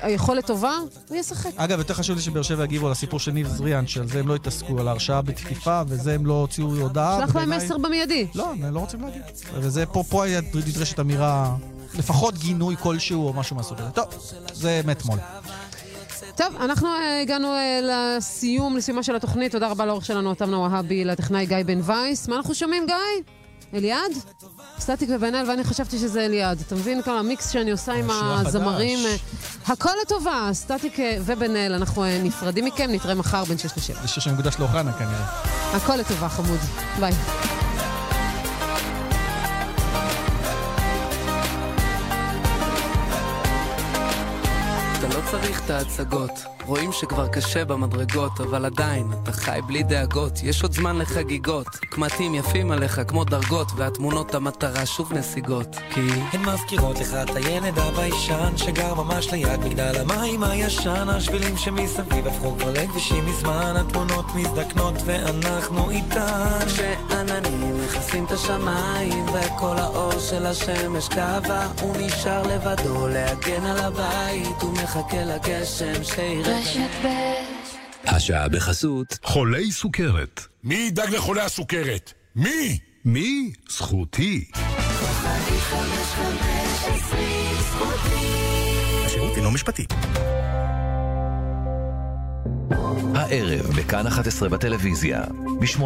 היכולת טובה, הוא ישחק. אגב, יותר חשוב לי שבאר שבע יגיבו על הסיפור של ניב זריאן, שעל זה הם לא התעסקו, על ההרשעה בתקיפה, וזה הם לא הוציאו הודעה. שלח להם מסר במיידי. לא, הם לא רוצים להגיד. וזה פה, נדרשת אמירה, לפחות גינוי כלשהו או משהו מהסוג הזה. טוב, זה מאתמול. טוב, אנחנו אה, הגענו אה, לסיום, לסיומה של התוכנית. תודה רבה לעורך שלנו, תמנה והבי, לטכנאי גיא בן וייס. מה אנחנו שומעים, גיא? אליעד? סטטיק ובן אל, ואני חשבתי שזה אליעד. אתה מבין כל המיקס שאני עושה עם. הזמרים? אה, הכל לטובה, סטטיק אה, ובן אל. אנחנו אה, נפרדים מכם, נתראה מחר בין 6 ל-7. זה שיר שמוקדש לאוחנה כנראה. הכל לטובה, חמוד. ביי. את ההצגות, רואים שכבר קשה במדרגות, אבל עדיין, אתה חי בלי דאגות, יש עוד זמן לחגיגות. קמטים יפים עליך כמו דרגות, והתמונות המטרה שוב נסיגות. כי... הן מזכירות לך את הילד הביישן שגר ממש ליד מגדל המים הישן. השבילים שמסביב הפכו כבר לכבישים מזמן. התמונות מזדקנות ואנחנו איתן. כשעננים מכסים את השמיים וכל האור של השמש קבע הוא נשאר לבדו להגן על הבית הוא מחכה לגשם שירד השעה בחסות חולי סוכרת. מי ידאג לחולי הסוכרת? מי? מי? זכותי. השירות אינו משפטי. הערב בכאן 11 בטלוויזיה, ב-8,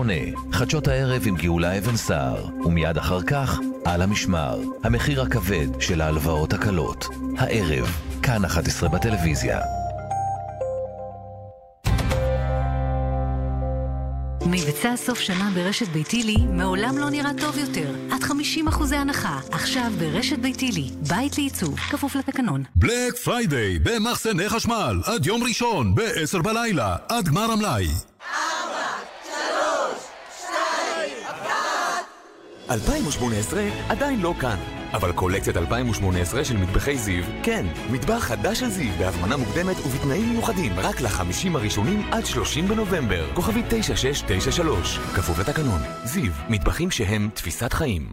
חדשות הערב עם גאולה אבן סער, ומיד אחר כך, על המשמר, המחיר הכבד של ההלוואות הקלות. הערב, כאן 11 בטלוויזיה. מבצע סוף שנה ברשת ביתילי מעולם לא נראה טוב יותר. עד 50% הנחה, עכשיו ברשת ביתילי. בית לעיצוב, כפוף לתקנון. Black Friday במחסני חשמל עד יום ראשון ב-10 בלילה עד גמר המלאי. 2018 עדיין לא כאן, אבל קולקציית 2018 של מטבחי זיו, כן, מטבח חדש של זיו בהזמנה מוקדמת ובתנאים מיוחדים רק לחמישים הראשונים עד 30 בנובמבר. כוכבי 9693, כפוף לתקנון. זיו, מטבחים שהם תפיסת חיים.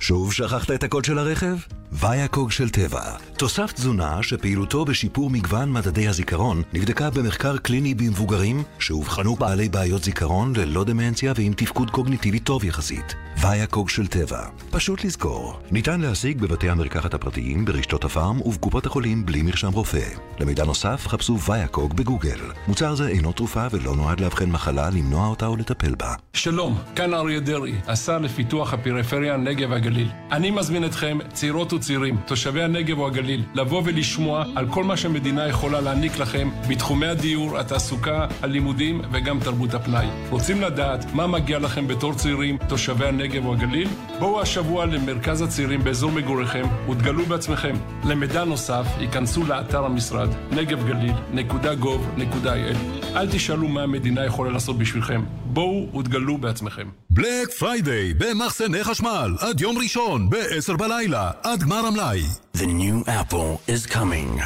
שוב שכחת את הקוד של הרכב? ויאקוג של טבע. תוסף תזונה שפעילותו בשיפור מגוון מדדי הזיכרון נבדקה במחקר קליני במבוגרים שאובחנו בעלי בעיות זיכרון ללא דמנציה ועם תפקוד קוגניטיבי טוב יחסית. ויאקוג של טבע. פשוט לזכור. ניתן להשיג בבתי המרקחת הפרטיים, ברשתות הפארם ובקופות החולים בלי מרשם רופא. למידע נוסף חפשו ויאקוג בגוגל. מוצר זה אינו תרופה ולא נועד לאבחן מחלה, למנוע אותה או לטפל בה. שלום, כאן אריה דרעי, השר לפיתוח הפריפריה, הנגב והגליל. אני מזמין אתכם, צעירות וצעירים, תושבי הנגב או הגליל, לבוא ולשמוע על כל מה שהמדינה יכולה להעניק לכם בתחומי הדיור, התעסוקה, הלימודים וגם תרבות הפנאי. רוצים לדעת מה מגיע לכם בתור צעירים, תושבי הנגב או הגליל? בואו השבוע למרכז הצעירים באזור מגוריכם ותגלו בעצמכם. למידע נוסף, ייכנסו לאתר המשרד, נגבגליל.gov.il. אל תשאלו מה המדינה יכולה לעשות בשבילכם. בואו ותגלו בעצמכם. Black Friday במחסני חשמל עד יום ראשון ב-10 בלילה עד גמר המלאי. The new apple is coming.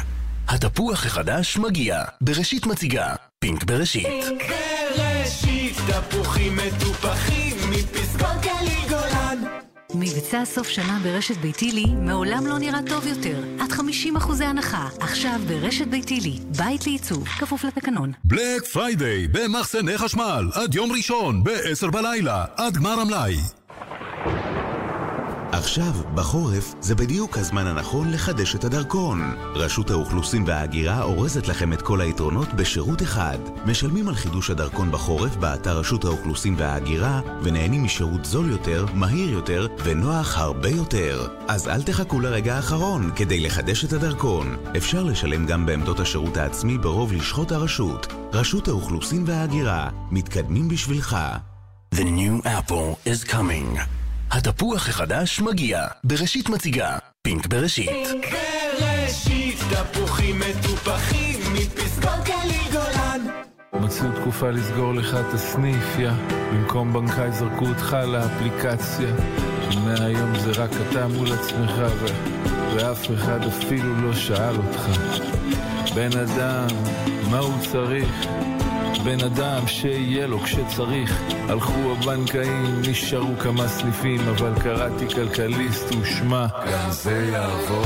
התפוח החדש מגיע. בראשית מציגה. Pink בראשית. בראשית תפוחים מטופחים מפסגות גליל גולן מבצע סוף שנה ברשת ביתילי מעולם לא נראה טוב יותר. עד 50% הנחה, עכשיו ברשת ביתילי. בית לעיצוב, כפוף לתקנון. Black Friday במחסני חשמל עד יום ראשון ב-10 בלילה עד גמר המלאי. עכשיו, בחורף, זה בדיוק הזמן הנכון לחדש את הדרכון. רשות האוכלוסין וההגירה אורזת לכם את כל היתרונות בשירות אחד. משלמים על חידוש הדרכון בחורף באתר רשות האוכלוסין וההגירה, ונהנים משירות זול יותר, מהיר יותר, ונוח הרבה יותר. אז אל תחכו לרגע האחרון כדי לחדש את הדרכון. אפשר לשלם גם בעמדות השירות העצמי ברוב לשכות הרשות. רשות האוכלוסין וההגירה, מתקדמים בשבילך. The new apple is coming. התפוח החדש מגיע. בראשית מציגה. פינק בראשית. בראשית תפוחים מטופחים מפסקות גליל גולן מצאו תקופה לסגור לך את הסניף, יא במקום בנקאי זרקו אותך לאפליקציה ומהיום זה רק אתה מול עצמך ו... ואף אחד אפילו לא שאל אותך בן אדם, מה הוא צריך? בן אדם שיהיה לו כשצריך הלכו הבנקאים, נשארו כמה סניפים אבל קראתי כלכליסט ושמע גם זה יעבור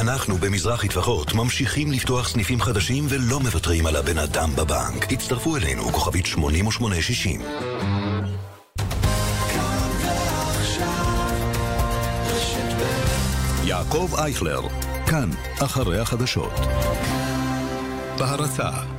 אנחנו במזרחי טפחות ממשיכים לפתוח סניפים חדשים ולא מוותרים על הבן אדם בבנק. הצטרפו אלינו, כוכבית 8860. יעקב אייכלר, כאן, אחרי החדשות. בהרצה